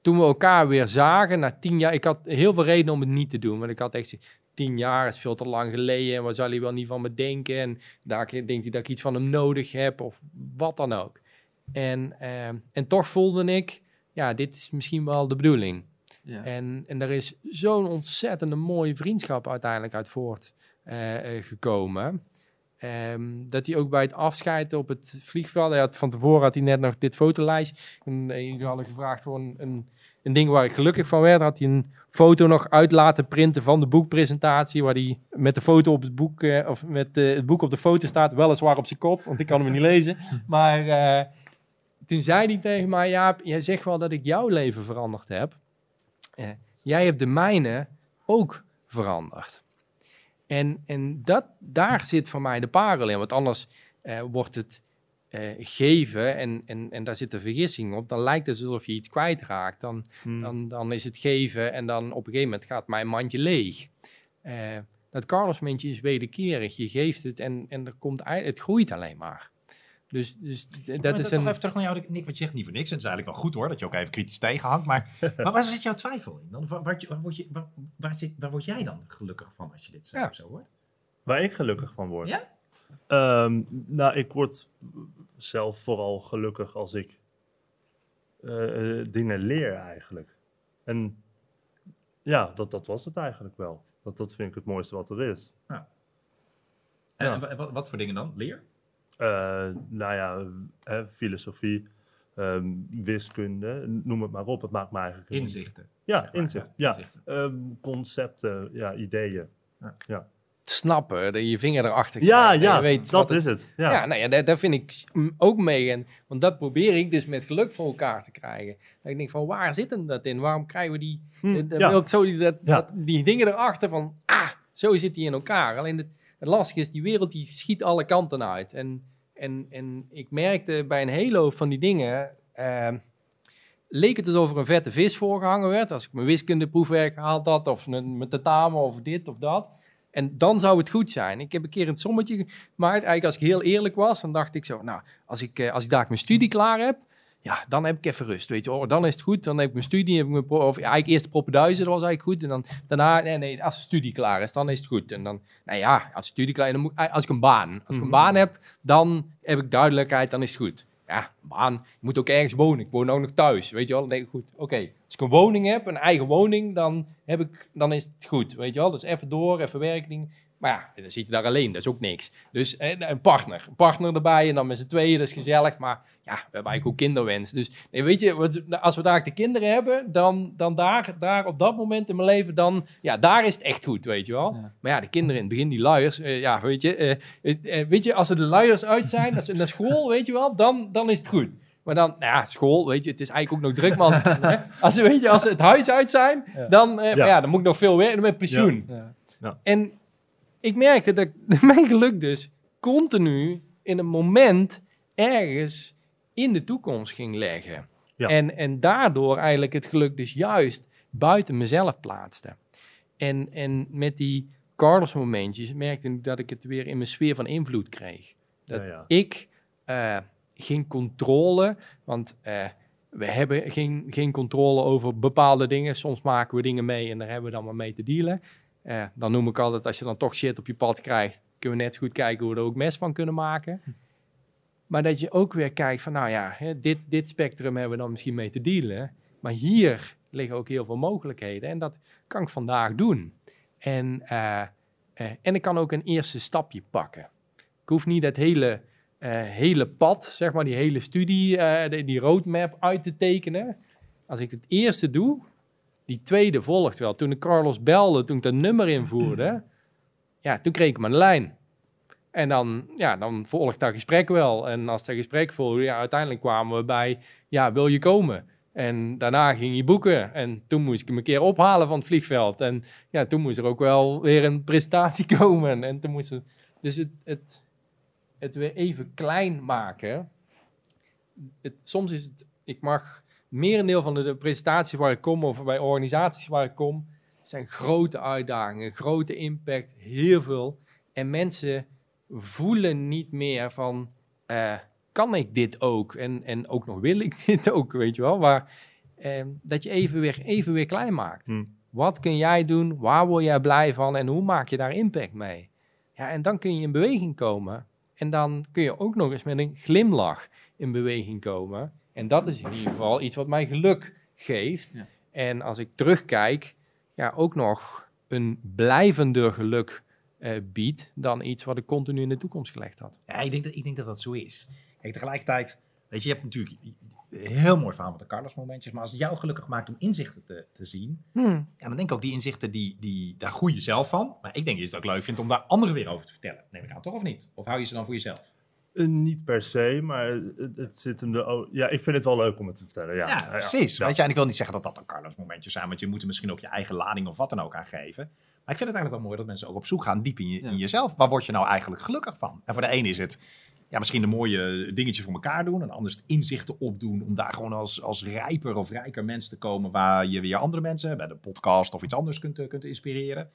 toen we elkaar weer zagen, na tien jaar... Ik had heel veel reden om het niet te doen. Want ik had echt tien jaar is veel te lang geleden. En wat zal hij wel niet van me denken? En daar denkt hij dat ik iets van hem nodig heb. Of wat dan ook. En, ehm, en toch voelde ik, ja, dit is misschien wel de bedoeling. Ja. En, en er is zo'n ontzettende mooie vriendschap uiteindelijk uit voort eh, eh, gekomen. Ehm, dat hij ook bij het afscheid op het vliegveld, hij had, van tevoren had hij net nog dit fotolijstje. En eh, jullie hadden gevraagd voor een, een, een ding waar ik gelukkig van werd. Had hij een foto nog uit laten printen van de boekpresentatie, waar hij met de foto op het boek, of met het boek op de foto staat, weliswaar op zijn kop, want ik kan hem niet lezen. Maar toen zei hij tegen mij, Jaap, jij zegt wel dat ik jouw leven veranderd heb. Eh, jij hebt de mijne ook veranderd. En, en dat, daar zit voor mij de parel in. Want anders eh, wordt het eh, geven en, en, en daar zit de vergissing op. Dan lijkt het alsof je iets kwijtraakt. Dan, Hmm. dan, dan is het geven en dan op een gegeven moment gaat mijn mandje leeg. Eh, dat Carlos-mandje is wederkerig. Je geeft het en, en er komt, het groeit alleen maar. Dus, dus dat Maar is toch een... even terug naar jou, Nick, wat je zegt niet voor niks. En het is eigenlijk wel goed hoor, dat je ook even kritisch tegenhangt. Maar, maar waar zit jouw twijfel in? Dan, waar, waar, waar word je, waar, waar, zit, waar word jij dan gelukkig van als je dit zo, Ja. zo hoort? Waar ik gelukkig van word. Ja? Ehm, nou, ik word zelf vooral gelukkig als ik eh, eh, dingen leer eigenlijk. En ja, dat, dat was het eigenlijk wel. Dat, dat vind ik het mooiste wat er is. En, Ja. en wa- wat, wat voor dingen dan? Leer? Eh, nou ja, eh, filosofie, ehm, wiskunde, noem het maar op. Het maakt me eigenlijk... Inzichten. Ja, zeg maar. inzicht. Ja, inzichten. Ehm, concepten, ja, ideeën. snappen, dat je je vinger erachter Ja, krijgt ja, je weet dat wat is het. Ja, Ja. nou ja, daar, daar vind ik ook mee. En, want dat probeer ik dus met geluk voor elkaar te krijgen. Dat ik denk van, waar zit hem dat in? Waarom krijgen we die, Hm, eh, dat ja. wil ik zo die, dat, Ja. dat, die dingen erachter van, ah, zo zit die in elkaar. Alleen het, het lastige is, die wereld die schiet alle kanten uit. En, en, en ik merkte bij een hele hoop van die dingen, ehm, leek het alsof er een vette vis voorgehangen werd. Als ik mijn wiskundeproefwerk gehaald had, of mijn tentamen, of dit of dat. En dan zou het goed zijn. Ik heb een keer een sommetje gemaakt. Eigenlijk als ik heel eerlijk was, dan dacht ik zo... Nou, als ik, eh, als ik daar mijn studie klaar heb... Ja, dan heb ik even rust, weet je. Oh, dan is het goed. Dan heb ik mijn studie, heb ik mijn of eigenlijk eerst de propenduizen, dat was eigenlijk goed. En dan daarna, nee, nee, als de studie klaar is, dan is het goed. En dan, nou ja, als de studie klaar is, dan moet eh, als ik een baan. Als ik een Mhm. baan heb, dan heb ik duidelijkheid, dan is het goed. Ja, baan, je moet ook ergens wonen. Ik woon ook nog thuis, weet je wel. Dan denk ik, goed, oké. Als ik een woning heb, een eigen woning, dan, heb ik, dan is het goed, weet je wel. Dus even door, even werking. Maar ja, dan zit je daar alleen, dat is ook niks. Dus en, een partner, een partner erbij en dan met z'n tweeën, dat is gezellig. Maar ja, we hebben eigenlijk ook kinderwens. Dus nee, weet je, als we daar de kinderen hebben, dan, dan daar, daar op dat moment in mijn leven, dan, ja, daar is het echt goed, weet je wel. Ja. Maar ja, de kinderen in het begin, die luiers, eh, ja, weet je, eh, eh, weet je, als er de luiers uit zijn, als ze naar school, weet je wel, dan, dan is het goed. Maar dan, nou ja, school, weet je, het is eigenlijk ook nog druk, man. Hè? als, ze, weet je, als ze het huis uit zijn, Ja. dan, ja, dan moet ik nog veel werken met pensioen. Ja. En ik merkte dat ik mijn geluk dus continu in een moment ergens in de toekomst ging leggen. Ja. En, en daardoor eigenlijk het geluk dus juist buiten mezelf plaatste. En, en met die Carlos momentjes merkte ik dat ik het weer in mijn sfeer van invloed kreeg. Dat Ja, ja. ik eh, geen controle, want eh, we hebben geen, geen controle over bepaalde dingen. Soms maken we dingen mee en daar hebben we dan maar mee te dealen. Eh, dan noem ik altijd, als je dan toch shit op je pad krijgt, kunnen we net zo goed kijken hoe we er ook mes van kunnen maken. Maar dat je ook weer kijkt van, nou ja, hè, dit, dit spectrum hebben we dan misschien mee te dealen. Maar hier liggen ook heel veel mogelijkheden en dat kan ik vandaag doen. En, eh, en ik kan ook een eerste stapje pakken. Ik hoef niet dat hele, hele pad, zeg maar, die hele studie, die, die roadmap uit te tekenen. Als ik het eerste doe, die tweede volgt wel. Toen ik Carlos belde, toen ik dat nummer invoerde, ja, toen kreeg ik mijn lijn. En dan, ja, dan volgt dat gesprek wel. En als dat gesprek volgde, ja, uiteindelijk kwamen we bij, ja, wil je komen? En daarna ging je boeken. En toen moest ik hem een keer ophalen van het vliegveld. En ja, toen moest er ook wel weer een presentatie komen. En toen moest het, dus het, het, het weer even klein maken. Het, soms is het, ik mag merendeel van de, presentaties waar ik kom, of bij organisaties waar ik kom, zijn grote uitdagingen, grote impact, heel veel. En mensen voelen niet meer van, eh, kan ik dit ook? En, en ook nog wil ik dit ook, weet je wel. Maar eh, dat je even weer, even weer klein maakt. Hmm. Wat kun jij doen? Waar word jij blij van? En hoe maak je daar impact mee? Ja, en dan kun je in beweging komen. En dan kun je ook nog eens met een glimlach in beweging komen. En dat is in ieder geval iets wat mij geluk geeft. Ja. En als ik terugkijk, ja, ook nog een blijvender geluk eh, biedt dan iets wat ik continu in de toekomst gelegd had. Ja, ik denk, dat, ik denk dat dat zo is. Kijk, tegelijkertijd, weet je, je hebt natuurlijk een heel mooi verhaal met de Carlos momentjes, maar als het jou gelukkig maakt om inzichten te, te zien, ja, dan denk ik ook die inzichten, die, die, daar groei je zelf van. Maar ik denk dat je het ook leuk vindt om daar anderen weer over te vertellen. Neem ik aan, toch of niet? Of hou je ze dan voor jezelf? Eh, niet per se, maar het, het zit hem er ook... Ja, ik vind het wel leuk om het te vertellen. Ja, Ja, precies. Weet je, en ik wil niet zeggen dat dat dan Carlos momentjes zijn, want je moet er misschien ook je eigen lading of wat dan ook aan geven. Maar ik vind het eigenlijk wel mooi dat mensen ook op zoek gaan diep in, je, Ja. in jezelf. Waar word je nou eigenlijk gelukkig van? En voor de een is het ja, misschien een mooie dingetje voor elkaar doen. En anders het inzichten opdoen om daar gewoon als, als rijper of rijker mens te komen. Waar je weer andere mensen bij de podcast of iets anders kunt, eh, kunt inspireren.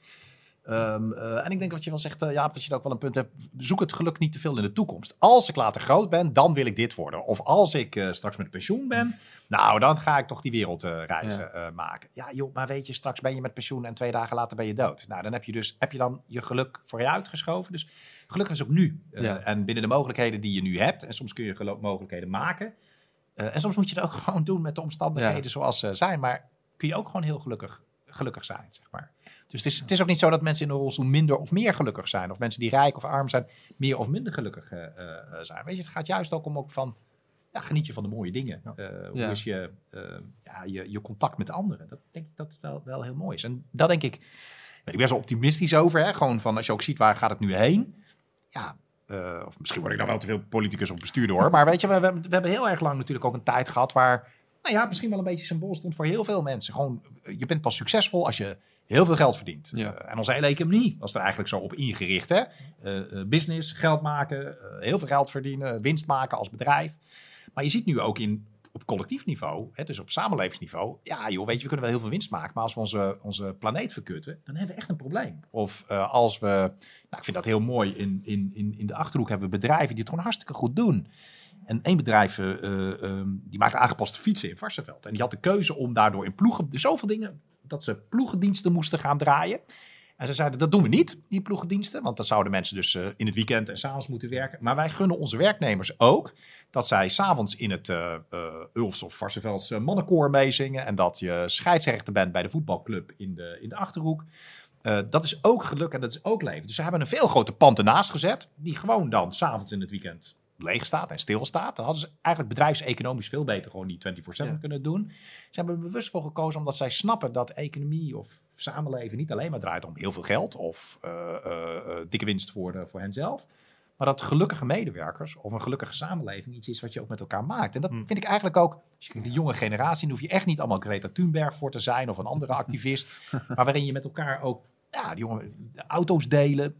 Ehm, eh, en ik denk wat je wel zegt, Jaap, dat je ook wel een punt hebt. Zoek het geluk niet te veel in de toekomst. Als ik later groot ben, dan wil ik dit worden. Of als ik eh, straks met pensioen ben, nou, dan ga ik toch die wereldreizen Ja. maken. Ja, joh, maar weet je, straks ben je met pensioen en twee dagen later ben je dood. Nou, dan heb je dus heb je dan je geluk voor je uitgeschoven. Dus geluk is ook nu. Ja. En binnen de mogelijkheden die je nu hebt. En soms kun je mogelijkheden maken. En soms moet je het ook gewoon doen met de omstandigheden Ja. zoals ze zijn. Maar kun je ook gewoon heel gelukkig, gelukkig zijn, zeg maar. Dus het is, het is ook niet zo dat mensen in een rolstoel minder of meer gelukkig zijn. Of mensen die rijk of arm zijn, meer of minder gelukkig eh, eh, zijn. Weet je, het gaat juist ook om ook van, ja, geniet je van de mooie dingen. Eh, hoe Ja. is je, ja, je, je contact met anderen? Dat denk ik dat wel, wel heel mooi is. En dat denk ik, ben ik best wel optimistisch over. Hè? Gewoon van, als je ook ziet waar gaat het nu heen. Ja, of misschien word ik dan wel te veel politicus of bestuurder hoor. Maar weet je, we, we, we hebben heel erg lang natuurlijk ook een tijd gehad waar, nou ja, misschien wel een beetje symbool stond voor heel veel mensen. Gewoon, eh, je bent pas succesvol als je heel veel geld verdient. Ja. Eh, en onze hele economie was er eigenlijk zo op ingericht. Hè? Eh, business, geld maken, heel veel geld verdienen, winst maken als bedrijf. Maar je ziet nu ook in, op collectief niveau, hè, dus op samenlevingsniveau, ja joh, weet je, we kunnen wel heel veel winst maken, maar als we onze, onze planeet verkutten, dan hebben we echt een probleem. Of als we, nou, ik vind dat heel mooi, in, in, in, in de Achterhoek hebben we bedrijven die het gewoon hartstikke goed doen. En één bedrijf, ehm, die maakte aangepaste fietsen in Varsenveld. En die had de keuze om daardoor in ploegen, zoveel dingen, dat ze ploegendiensten moesten gaan draaien. En ze zeiden, dat doen we niet, die ploegendiensten. Want dan zouden mensen dus eh, in het weekend en s'avonds moeten werken. Maar wij gunnen onze werknemers ook dat zij s'avonds in het eh eh, Ulfs of Varsenvelds mannenkoor meezingen. En dat je scheidsrechter bent bij de voetbalclub in de, in de Achterhoek. Dat is ook geluk en dat is ook leven. Dus ze hebben een veel groter pand ernaast gezet. Die gewoon dan s'avonds in het weekend leeg staat en stilstaat. Dan hadden ze eigenlijk bedrijfseconomisch veel beter gewoon die 24-7 Ja. kunnen doen. Ze hebben er bewust voor gekozen omdat zij snappen dat economie of samenleven niet alleen maar draait om heel veel geld of eh, eh, eh, dikke winst voor, voor henzelf. Maar dat gelukkige medewerkers of een gelukkige samenleving iets is wat je ook met elkaar maakt. En dat Hmm. vind ik eigenlijk ook, als je de jonge generatie, dan hoef je echt niet allemaal Greta Thunberg voor te zijn of een andere activist. maar waarin je met elkaar ook ja, die jongen, auto's delen,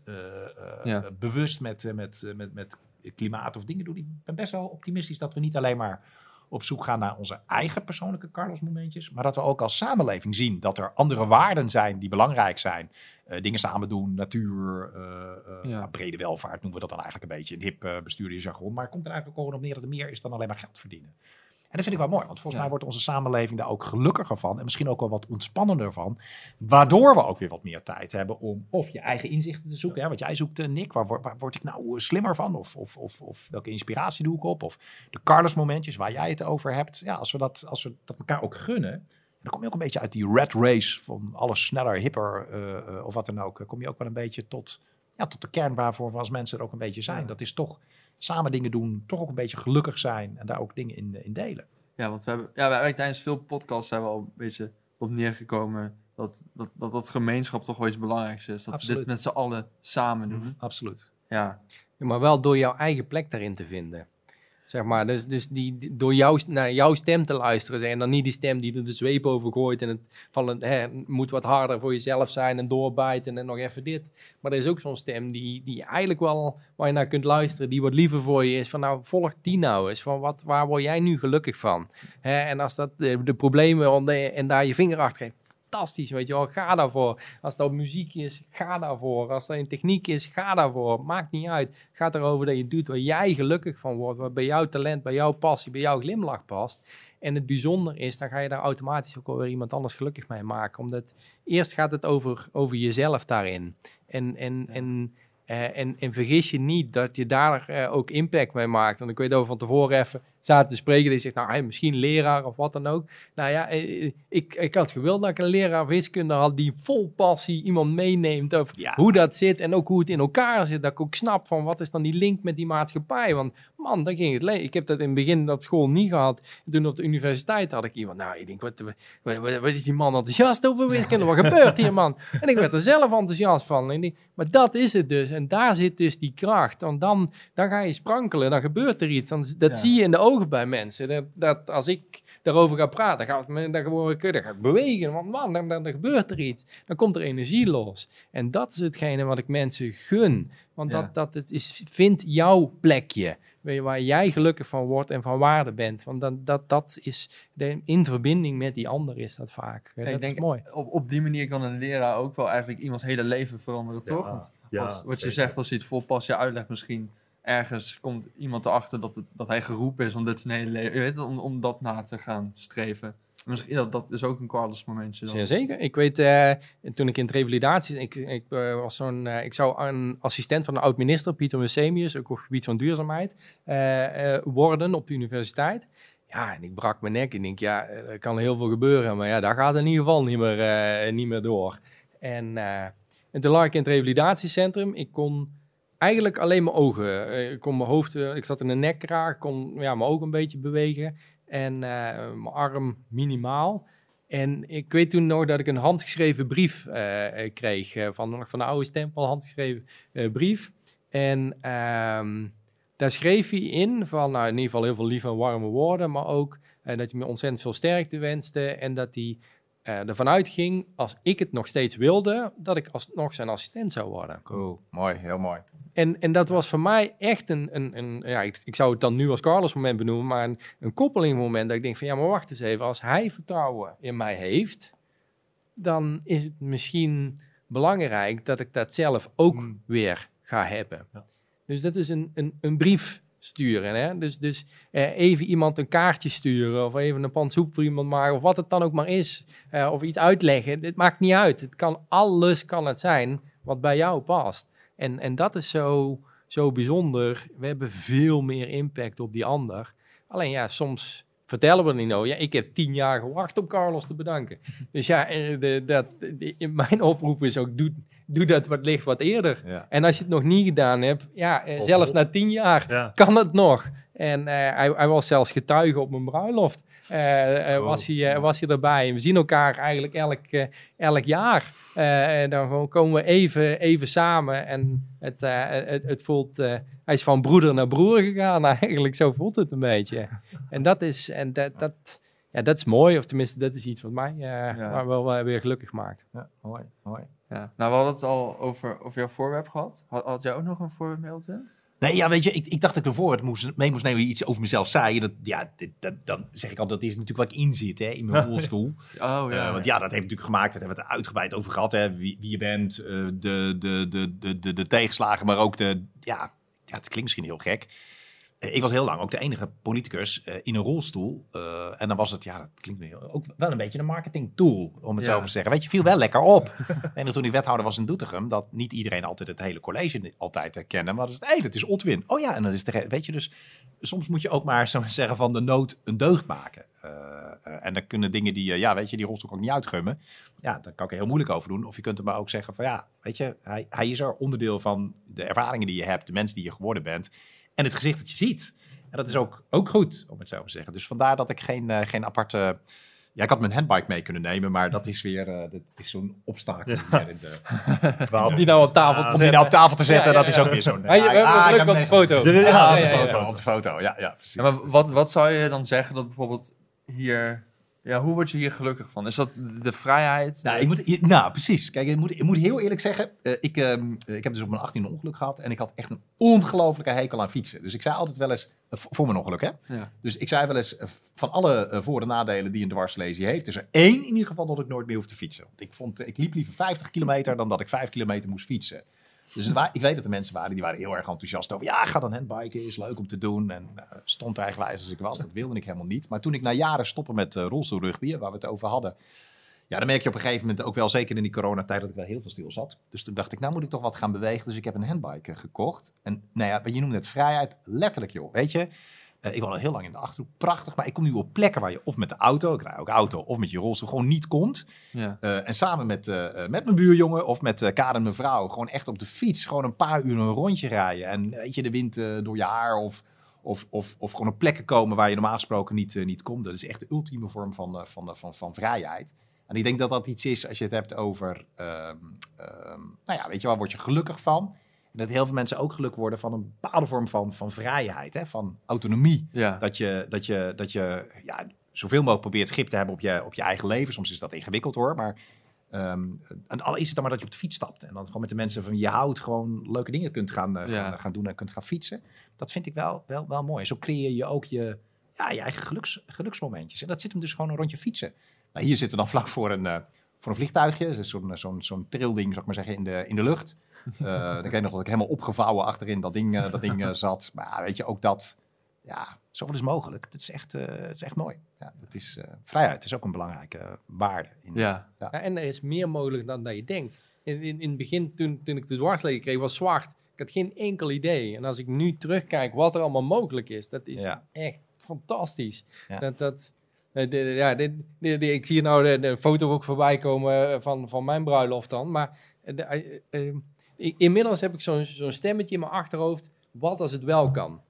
Ja. bewust met, met, met, met klimaat of dingen doen. Ik ben best wel optimistisch dat we niet alleen maar op zoek gaan naar onze eigen persoonlijke Carlos momentjes. Maar dat we ook als samenleving zien dat er andere waarden zijn die belangrijk zijn. Eh, dingen samen doen, natuur, eh, eh, Ja. ja, brede welvaart noemen we dat dan eigenlijk een beetje. Een hip uh, bestuurdersjargon. Maar het komt er eigenlijk ook gewoon op neer dat er meer is dan alleen maar geld verdienen. En dat vind ik wel mooi, want volgens Ja. mij wordt onze samenleving daar ook gelukkiger van. En misschien ook wel wat ontspannender van. Waardoor we ook weer wat meer tijd hebben om of je eigen inzichten te zoeken. Hè, wat jij zoekt, eh, Nick. Waar, word- waar word ik nou eh, slimmer van? Of, of, of, of welke inspiratie doe ik op? Of de Carlos momentjes waar jij het over hebt. Ja, als we dat, als we dat elkaar ook gunnen. Dan kom je ook een beetje uit die red race van alles sneller, hipper eh, of wat dan ook. Dan kom je ook wel een beetje tot, ja, tot de kern waarvoor we als mensen er ook een beetje zijn. Ja. Dat is toch samen dingen doen, toch ook een beetje gelukkig zijn en daar ook dingen in, in delen. Ja, want we hebben, ja, wij, wij tijdens veel podcasts zijn we al een beetje op neergekomen dat dat, dat, dat gemeenschap toch wel iets belangrijks is. Dat we dit met z'n allen samen doen. Absoluut. Ja, Ja, maar wel door jouw eigen plek daarin te vinden. Zeg maar, dus, dus die, door jou, naar jouw stem te luisteren. zeg, En dan niet die stem die er de zweep over gooit. En het van hè, moet wat harder voor jezelf zijn en doorbijten en nog even dit. Maar er is ook zo'n stem die, die eigenlijk wel, waar je naar kunt luisteren, die wat liever voor je is. Van nou, volg die nou eens. Van wat, waar word jij nu gelukkig van? Hè, en als dat de, problemen en daar je vinger achter geeft. Fantastisch, weet je wel, ga daarvoor. Als dat muziek is, ga daarvoor. Als dat in techniek is, ga daarvoor. Maakt niet uit. Het gaat erover dat je doet waar jij gelukkig van wordt. Wat bij jouw talent, bij jouw passie, bij jouw glimlach past. En het bijzonder is, dan ga je daar automatisch ook alweer iemand anders gelukkig mee maken. Omdat eerst gaat het over, over jezelf daarin. En, en, en, eh, en, en vergis je niet dat je daar eh, ook impact mee maakt. Want ik weet over van tevoren even zaten te spreken. Die zegt, nou, hey, misschien leraar of wat dan ook. Nou ja, eh, ik, ik had gewild dat ik een leraar wiskunde had die vol passie iemand meeneemt over Ja. hoe dat zit en ook hoe het in elkaar zit. Dat ik ook snap van wat is dan die link met die maatschappij. Want man, dan ging het Ik heb dat in het begin op school niet gehad. En toen op de universiteit had ik iemand, nou, ik denk, wat, wat, wat, wat is die man enthousiast over wiskunde? Wat gebeurt hier, man? En ik werd er zelf enthousiast van. En ik denk, maar dat is het dus. En daar zit dus die kracht. Want dan, dan ga je sprankelen, dan gebeurt er iets. Dan, dat Ja. zie je in de ogen bij mensen. Dat, dat als ik daarover ga praten, dan, gaat, dan, word ik, dan ga ik bewegen. Want man, dan, dan, dan gebeurt er iets. Dan komt er energie los. En dat is hetgene wat ik mensen gun. Want Ja. dat, dat het is, vind jouw plekje. Je, waar jij gelukkig van wordt en van waarde bent. Want dan, dat, dat is de, in verbinding met die ander is dat vaak. Ja, dat ik denk, is mooi. Op, op die manier kan een leraar ook wel eigenlijk iemands hele leven veranderen, toch? Want ja, als, wat je zegt, als hij het vol passie uitlegt, misschien ergens komt iemand erachter dat, het, dat hij geroepen is om dit zijn hele leven, je weet, om, om dat na te gaan streven. Misschien, dat, dat is ook een Carlos momentje dan. Zeker. Ik weet, eh, toen ik in het revalidatie, ik, ik, eh, was zo'n, eh, ik zou een assistent van een oud-minister, Pieter Musemius, ook op het gebied van duurzaamheid, worden op de universiteit. Ja, en ik brak mijn nek en denk, ja, er kan heel veel gebeuren, maar ja, daar gaat in ieder geval niet meer, niet meer door. En, en toen lag ik in het revalidatiecentrum. Ik kon eigenlijk alleen mijn ogen, ik kon mijn hoofd, ik zat in een nekkraag, kon ja, mijn ogen een beetje bewegen en eh, mijn arm minimaal. En ik weet toen nog dat ik een handgeschreven brief eh, eh, kreeg van, van de oude stempel, handgeschreven brief. En ehm, daar schreef hij in van, nou in ieder geval heel veel lieve en warme woorden, maar ook dat hij me ontzettend veel sterkte wenste en dat hij eh, ervan uitging, als ik het nog steeds wilde, dat ik alsnog zijn assistent zou worden. Cool. Mooi, heel mooi. En, en dat was voor mij echt een, een, een ja, ik, ik zou het dan nu als Carlos moment benoemen, maar een, een koppeling moment dat ik denk van, ja, maar wacht eens even, als hij vertrouwen in mij heeft, dan is het misschien belangrijk dat ik dat zelf ook Hmm. weer ga hebben. Ja. Dus dat is een, een, een brief sturen. Hè? Dus, dus eh, even iemand een kaartje sturen of even een pan soep voor iemand maken of wat het dan ook maar is. eh, of iets uitleggen. Het maakt niet uit. Het kan, alles kan het zijn wat bij jou past. En, en dat is zo, zo bijzonder. We hebben veel meer impact op die ander. Alleen ja, soms vertellen we niet nou. Ja, ik heb tien jaar gewacht om Carlos te bedanken. Dus ja, eh, de, dat, de- mijn oproep is ook, doe, doe dat wat licht wat eerder. Ja. En als je het nog niet gedaan hebt, ja, eh, Of zelfs op. na tien jaar Ja, kan het nog. En eh, hij, hij was zelfs getuige op mijn bruiloft. Eh, Oh. was, hij, was hij erbij. En we zien elkaar eigenlijk elk, elk jaar. En dan gewoon komen we even, even samen. En het, het, het voelt... hij is van broeder naar broer gegaan. Eigenlijk zo voelt het een beetje. En dat is, en dat, dat, ja, dat is mooi. Of tenminste, dat is iets wat mij wel weer gelukkig maakt. Ja, mooi, mooi. Ja. Nou, we hadden het al over, over jouw voorwerp gehad. Had, had jij ook nog een voorwerp, Milton? Nee, ja, weet je, ik, ik dacht dat ik ervoor het moest, mee moest nemen iets over mezelf zei. Dat, ja, dit, dat, dan zeg ik al, dat is natuurlijk waar ik in zit, hè, in mijn rolstoel. Oh Eh, want ja, dat heeft natuurlijk gemaakt, daar hebben we het er uitgebreid over gehad, hè, wie, wie je bent, eh, de, de, de, de, de, de tegenslagen, maar ook de, ja, ja, het klinkt misschien heel gek. Ik was heel lang ook de enige politicus eh, in een rolstoel. Eh, en dan was het, ja, dat klinkt me ook wel een beetje een marketing tool, om het Ja. zo maar te zeggen. Weet je, viel wel lekker op. en toen ik wethouder was in Doetinchem, dat niet iedereen altijd het hele college altijd uh, kende. Maar dat is het, hé, dat is Otwin. Oh ja, en dat is de, weet je, dus soms moet je ook maar zo zeggen van de nood een deugd maken. Eh, en dan kunnen dingen die, ja, weet je, die rolstoel kan ik niet uitgummen. Ja, daar kan ik er heel moeilijk over doen. Of je kunt er maar ook zeggen van, ja, weet je, hij, hij is er onderdeel van de ervaringen die je hebt, de mens die je geworden bent en het gezicht dat je ziet. En dat is ook, ook goed, om het zo te zeggen. Dus vandaar dat ik geen, eh, geen aparte... Ja, ik had mijn handbike mee kunnen nemen, maar dat is weer eh, dat is zo'n obstakel. in de- Om die nou op tafel te om zetten. die nou op tafel te zetten, Ja, ja, dat is ook weer zo'n... Ah, je- we hebben Ah, leuk heb op de hem foto. Ja, ja, Ja, ja, op de ja, ja. foto, op de foto. Ja, ja, precies. Ja, maar wat, wat zou je dan zeggen dat bijvoorbeeld hier... Ja, hoe word je hier gelukkig van? Is dat de vrijheid? Nou, ik moet, nou, precies. Kijk, ik moet, ik moet heel eerlijk zeggen, eh, ik, ehm, ik heb dus op mijn 18e ongeluk gehad en ik had echt een ongelofelijke hekel aan fietsen. Dus ik zei altijd wel eens, eh, voor mijn ongeluk hè, Ja. dus ik zei wel eens, eh, van alle eh, voor- en nadelen die een dwarslesie heeft, is er één in ieder geval dat ik nooit meer hoef te fietsen. Want ik, vond, eh, ik liep liever 50 kilometer dan dat ik 5 kilometer moest fietsen. Dus ik weet dat er mensen waren die waren heel erg enthousiast over. Ja, ga dan handbiken, is leuk om te doen. En eh, stond eigenwijs als ik was, dat wilde ik helemaal niet. Maar toen ik na jaren stoppen met uh, rolstoelrugby, waar we het over hadden. Ja, dan merk je op een gegeven moment ook wel, zeker in die coronatijd, dat ik wel heel veel stil zat. Dus toen dacht ik, nou moet ik toch wat gaan bewegen. Dus ik heb een handbike eh, gekocht. En nou ja, je noemde het vrijheid, letterlijk joh. Weet je, eh, ik woon al heel lang in de Achterhoek, prachtig. Maar ik kom nu op plekken waar je of met de auto, ik rij ook auto, of met je rolstoel gewoon niet komt. Ja. Eh, en samen met, eh, eh, met mijn buurjongen of met eh Karen, mijn vrouw, gewoon echt op de fiets, gewoon een paar uur een rondje rijden. En weet je, de wind eh, door je haar of, of, of, of gewoon op plekken komen waar je normaal gesproken niet, eh, niet komt. Dat is echt de ultieme vorm van, eh, van, van, van vrijheid. En ik denk dat dat iets is als je het hebt over, ehm, ehm, nou ja, weet je waar word je gelukkig van? Dat heel veel mensen ook gelukkig worden van een bepaalde vorm van, van vrijheid, hè? van autonomie. Ja. Dat je, dat je, dat je ja, zoveel mogelijk probeert grip te hebben op je, op je eigen leven. Soms is dat ingewikkeld hoor, maar ehm en al is het dan maar dat je op de fiets stapt. En dan gewoon met de mensen van je houdt gewoon leuke dingen kunt gaan, eh, Ja. gaan, gaan doen en kunt gaan fietsen. Dat vind ik wel, wel, wel mooi. En zo creëer je ook je, ja, je eigen geluks, geluksmomentjes. En dat zit hem dus gewoon een rondje fietsen. Nou, hier zitten we dan vlak voor een, eh, voor een vliegtuigje. Dus zo'n zo'n zo'n trilding, zou ik maar zeggen, in de, in de lucht. Eh dan weet ik nog dat ik helemaal opgevouwen achterin dat ding, eh, dat ding eh, zat. Maar weet je, ook dat, ja, zoveel is mogelijk. Het is echt, eh, het is echt mooi. Ja, het is, eh, vrijheid is ook een belangrijke waarde. In, Ja. Ja, en er is meer mogelijk dan dat je denkt. In, in, in het begin, toen, toen ik de dwarsleger kreeg, was zwart. Ik had geen enkel idee. En als ik nu terugkijk wat er allemaal mogelijk is, dat is Ja. echt fantastisch. Ja. Dat, dat, de, ja, dit- de- de- ik zie nou de, de foto ook voorbij komen van, van mijn bruiloft dan. Maar de, inmiddels heb ik zo'n stemmetje in mijn achterhoofd. Wat als het wel kan?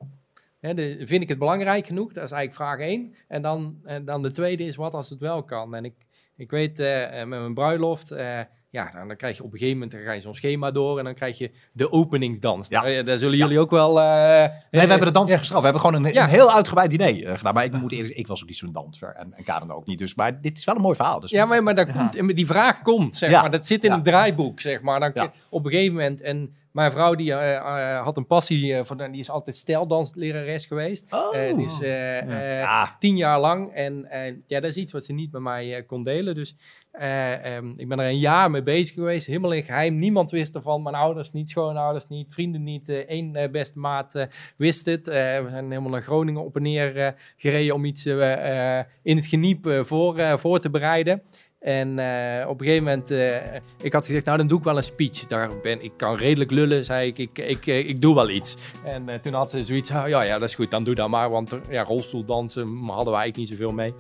Vind ik het belangrijk genoeg? Dat is eigenlijk vraag één. En dan, en dan de tweede is wat als het wel kan? En ik, ik weet eh, eh, met mijn bruiloft, eh, ja, dan, dan krijg je op een gegeven moment dan ga je zo'n schema door en dan krijg je de openingsdans. Ja. Nou, daar zullen Ja. jullie ook wel. eh, Nee, we hebben de dans ja. gestraft. We hebben gewoon een, een heel uitgebreid diner eh, gedaan. Maar ik moet eerlijk ik was ook niet zo'n danser. En, en Karen ook niet. Dus, maar dit is wel een mooi verhaal. Dus Ja, maar, maar, daar komt, die vraag komt, zeg maar. Dat zit in een draaiboek, zeg maar. Dan. Op een gegeven moment, en mijn vrouw die eh, eh, had een passie, eh, voor, die is altijd stijldanslerares geweest. Oh. Die is Ja. tien jaar lang. En ja, dat is iets wat ze niet met mij kon delen. Dus eh, ehm, ik ben er een jaar mee bezig geweest. Helemaal in geheim. Niemand wist ervan. Mijn ouders niet, schoonouders niet, vrienden niet. Eén beste maat wist het. Eh, we zijn helemaal naar Groningen op en neer eh, gereden om iets in het geniep voor, voor te bereiden. En eh, op een gegeven moment, eh, ik had gezegd, nou dan doe ik wel een speech. Daar ben, ik kan redelijk lullen, zei ik, ik, ik, eh, ik doe wel iets. En toen had ze zoiets, ah, ja, ja, dat is goed, dan doe dat maar. Want ja, rolstoeldansen hadden we eigenlijk niet zoveel mee.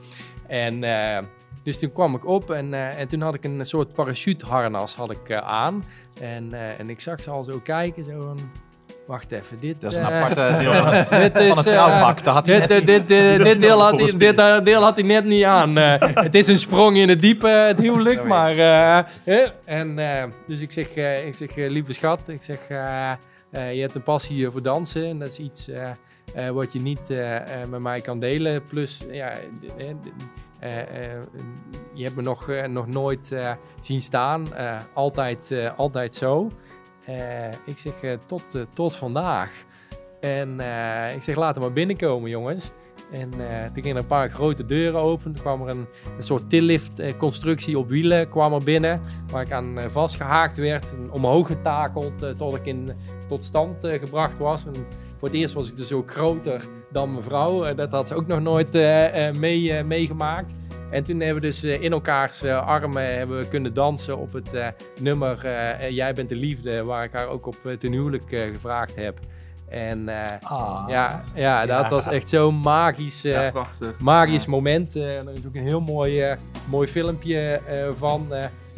En dus toen kwam ik op en, en toen had ik een soort parachuteharnas had ik, aan. En, en ik zag ze al zo kijken, zo van, wacht even, dit... Dat is een eh, aparte deel van het, van het trouwpak. Daar had hij dit, net eh, dit, eh, dit, deel had hij, dit deel had hij net niet aan. Het is een sprong in het diepe, het huwelijk. Maar, en, dus ik zeg, ik zeg lieve schat, ik zeg, je hebt een passie voor dansen. En dat is iets wat je niet met mij kan delen. Plus, ja, je hebt me nog, nog nooit zien staan. Altijd, altijd zo. Eh, ik zeg, eh, tot, eh, tot vandaag. En ik zeg, laten maar binnenkomen, jongens. En toen gingen er een paar grote deuren open. Toen kwam er een, een soort tillift-constructie op wielen kwam er binnen. Waar ik aan eh, vastgehaakt werd. Omhoog getakeld tot ik in, tot stand gebracht was. En voor het eerst was ik dus ook groter dan mijn vrouw. Eh, dat had ze ook nog nooit mee, meegemaakt. En toen hebben we dus eh, in elkaars eh, armen hebben we kunnen dansen op het eh, nummer Jij bent de liefde. Waar ik haar ook op uh, ten huwelijk eh, gevraagd heb. En eh, Ah. ja, ja, dat Ja. was echt zo'n magisch, eh, Ja, magisch Ja. moment. Eh, er is ook een heel mooi, eh, mooi filmpje eh, van.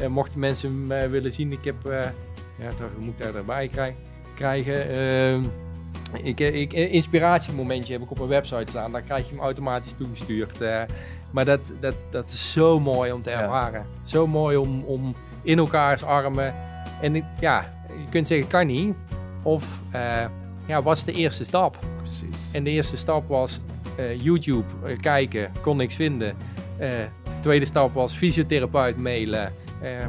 mochten mensen hem willen zien, ik heb... eh ja, toch, ik moet daar erbij krij- krijgen. Ehm, ik, ik, een inspiratiemomentje heb ik op mijn website staan. Daar krijg je hem automatisch toegestuurd. Maar dat, dat, dat is zo mooi om te Ja. ervaren. Zo mooi om, om in elkaars armen. En ik- ja, je kunt zeggen, kan niet. Of eh, ja, wat is de eerste stap? Precies. En de eerste stap was eh, YouTube eh, kijken, kon niks vinden. De tweede stap was fysiotherapeut mailen.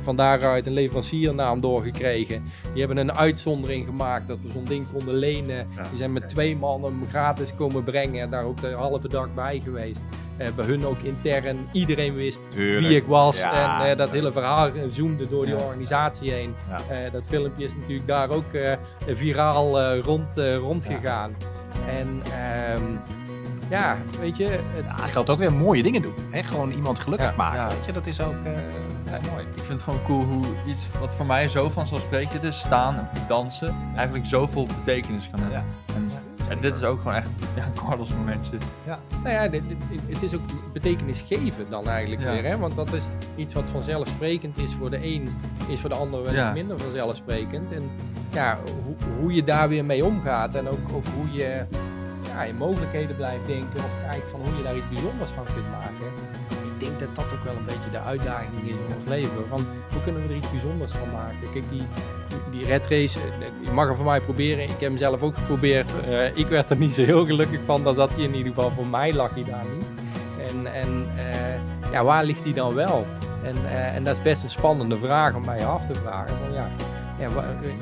Van daaruit een leveranciernaam doorgekregen. Die hebben een uitzondering gemaakt dat we zo'n ding konden lenen. Die zijn met twee mannen hem gratis komen brengen. Daar ook de halve dag bij geweest. Eh, bij hun ook intern. Iedereen wist Tuurlijk. wie ik was. Ja. En eh, dat hele verhaal zoomde door die Ja. organisatie heen. Ja. Eh, dat filmpje is natuurlijk daar ook eh, viraal eh, rond, rondgegaan. En ehm, ja, weet je, het, Ja, geldt ook weer mooie dingen doen. Hè? Gewoon iemand gelukkig Ja, maken. ja. Weet je? Dat is ook eh, ja, mooi. Ik vind het gewoon cool hoe iets wat voor mij zo vanzelfsprekend is, staan of dansen, eigenlijk zoveel betekenis kan hebben. Ja. En, en dit is ook gewoon echt ja, een Carlos momentje. nou ja, dit- dit- het is ook betekenis geven dan eigenlijk Ja. weer. Hè? Want dat is iets wat vanzelfsprekend is voor de een, is voor de ander wel Ja. minder vanzelfsprekend. En ja, hoe, hoe je daar weer mee omgaat en ook, ook hoe je ja, in mogelijkheden blijft denken of kijkt van hoe je daar iets bijzonders van kunt maken. Denk dat dat ook wel een beetje de uitdaging is in ons leven. Van hoe kunnen we er iets bijzonders van maken? Kijk, die, die, red race, eh, je mag er voor mij proberen. Ik heb hem zelf ook geprobeerd. Eh, ik werd er niet zo heel gelukkig van. Dan zat hij in ieder geval, voor mij lag hij daar niet. En, en eh, ja, waar ligt hij dan wel? En, eh, en dat is best een spannende vraag om mij af te vragen. Van, ja, ja,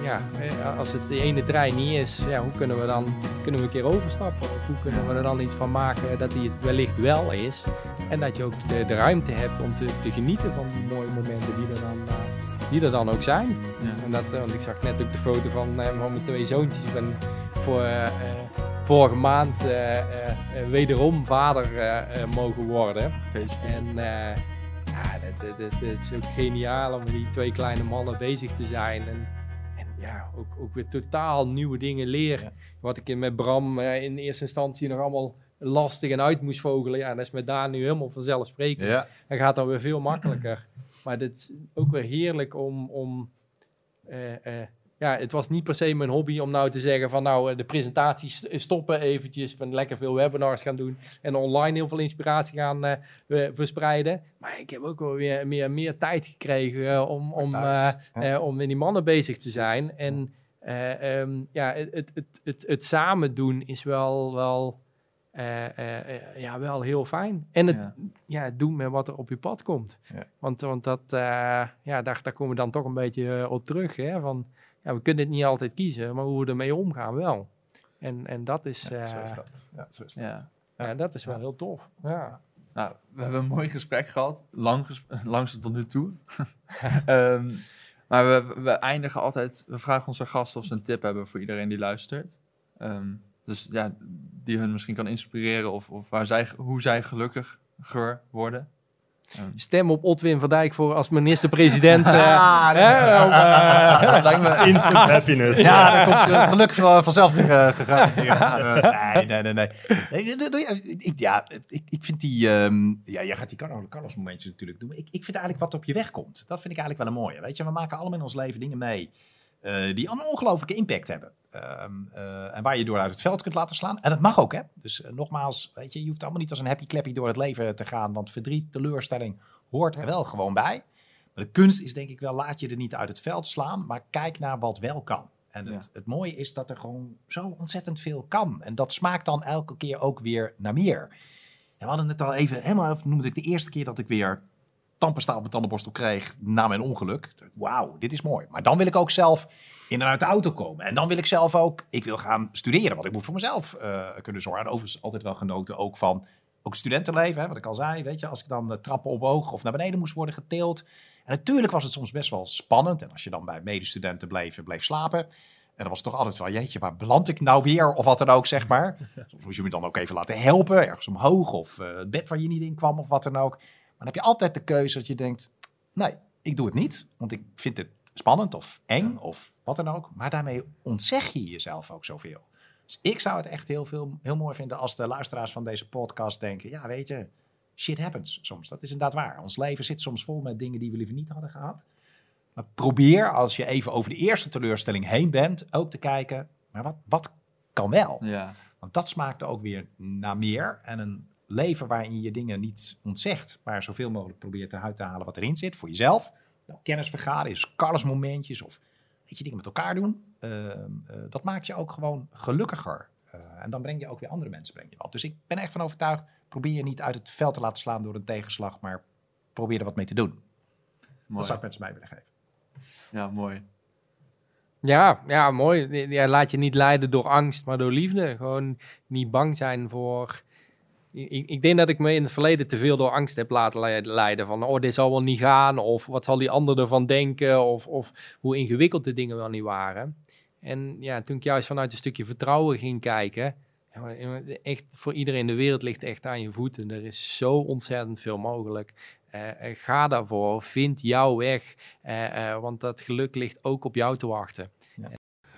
ja, eh, als het de ene trein niet is, ja, hoe kunnen we dan kunnen we een keer overstappen? Of hoe kunnen we er dan iets van maken dat hij het wellicht wel is? En dat je ook de, de ruimte hebt om te, te genieten van die mooie momenten die er dan, eh, die er dan ook zijn. Ja. En dat, eh, want ik zag net ook de foto van, van mijn twee zoontjes. Ik ben voor, vorige maand wederom vader mogen worden. En ja, dat is ook geniaal om met die twee kleine mannen bezig te zijn. En, en ja, ook, ook weer totaal nieuwe dingen leren. Wat ik in met Bram eh, in eerste instantie nog allemaal lastig en uit moest vogelen. Ja, dat is met Daan nu helemaal vanzelfsprekend. Ja. Dat gaat dan weer veel makkelijker. Maar het is ook weer heerlijk om. om eh, ja, het was niet per se mijn hobby om nou te zeggen van nou eh, de presentaties stoppen eventjes, van lekker veel webinars gaan doen en online heel veel inspiratie gaan eh, verspreiden. Maar ik heb ook wel weer meer, meer tijd gekregen eh, om, om, eh, eh, om met die mannen bezig te zijn. En eh, ehm, ja, het, het, het, het, het samen doen is wel, wel, eh, eh, eh, ja, wel heel fijn. En het, Ja. ja, het doen met wat er op je pad komt. Ja. Want, want dat, eh, ja, daar, daar komen we dan toch een beetje eh, op terug. Hè? Van, ja, we kunnen het niet altijd kiezen, maar hoe we ermee omgaan wel. En, en dat, is, Ja, zo eh, is dat. Ja, zo is dat. Ja. ja, dat is wel heel tof. Ja. Nou, we hebben een mooi gesprek gehad. Lang ges langste tot nu toe. Ehm, maar we, we eindigen altijd... We vragen onze gasten of ze een tip hebben voor iedereen die luistert. Ehm, dus ja, die hun misschien kan inspireren of, of waar zij, hoe zij gelukkiger worden. Stem op Otwin van Dijk voor als minister-president. eh, Ah, eh, dat lijkt me Instant happiness. Ja, daar komt uh, gelukkig van- vanzelf uh. Uh, nee, nee, nee. nee. je- ik, ja, ik, ik vind die... ehm, ja, jij gaat die Carlos, momentjes natuurlijk doen. Ik, ik vind eigenlijk wat op je weg komt. Dat vind ik eigenlijk wel een mooie. Weet je, we maken allemaal in ons leven dingen mee... eh, die een ongelofelijke impact hebben. Ehm, eh, en waar je door uit het veld kunt laten slaan. En dat mag ook, hè. Dus eh, nogmaals, weet je, je hoeft allemaal niet als een happy clappy door het leven te gaan. Want verdriet, teleurstelling hoort er wel gewoon bij. Maar de kunst is denk ik wel, laat je er niet uit het veld slaan, maar kijk naar wat wel kan. En het, het mooie is dat er gewoon zo ontzettend veel kan. En dat smaakt dan elke keer ook weer naar meer. En we hadden het al even, helemaal, noemde ik de eerste keer dat ik weer tandpasta op mijn tandenborstel kreeg na mijn ongeluk. Wauw, dit is mooi. Maar dan wil ik ook zelf in en uit de auto komen. En dan wil ik zelf ook, ik wil gaan studeren, want ik moet voor mezelf eh, kunnen zorgen. En overigens altijd wel genoten ook van ook studentenleven, hè, wat ik al zei. Weet je, als ik dan de trappen omhoog of naar beneden moest worden getild. En natuurlijk was het soms best wel spannend. En als je dan bij medestudenten bleef, bleef slapen. En dan was het toch altijd van, jeetje, waar beland ik nou weer? Of wat dan ook, zeg maar. Soms moest je me dan ook even laten helpen, ergens omhoog. Of eh, het bed waar je niet in kwam, of wat dan ook. Maar dan heb je altijd de keuze dat je denkt, nee, ik doe het niet. Want ik vind het spannend of eng of wat dan ook. Maar daarmee ontzeg je jezelf ook zoveel. Dus ik zou het echt heel, veel, heel mooi vinden als de luisteraars van deze podcast denken... ja, weet je, shit happens soms. Dat is inderdaad waar. Ons leven zit soms vol met dingen die we liever niet hadden gehad. Maar probeer, als je even over de eerste teleurstelling heen bent... ook te kijken, maar wat, wat kan wel? Ja. Want dat smaakt ook weer naar meer. En een leven waarin je je dingen niet ontzegt, maar zoveel mogelijk probeert eruit te halen wat erin zit voor jezelf. Nou, kennis vergaren, is momentjes of weet je, dingen met elkaar doen. Uh, uh, dat maakt je ook gewoon gelukkiger. Uh, en dan breng je ook weer andere mensen breng je wat. Dus ik ben echt van overtuigd, probeer je niet uit het veld te laten slaan door een tegenslag, maar probeer er wat mee te doen. Mooi. Dat zou ik mensen mij willen geven. Ja, mooi. Ja, ja, mooi. Ja, laat je niet leiden door angst, maar door liefde. Gewoon niet bang zijn voor ik, ik, denk dat ik me in het verleden te veel door angst heb laten leiden. Van, oh, dit zal wel niet gaan. Of wat zal die ander ervan denken? Of, of hoe ingewikkeld de dingen wel niet waren. En ja, toen ik juist vanuit een stukje vertrouwen ging kijken. Echt voor iedereen in de wereld ligt echt aan je voeten. Er is zo ontzettend veel mogelijk. Uh, ga daarvoor, vind jouw weg. Uh, want dat geluk ligt ook op jou te wachten.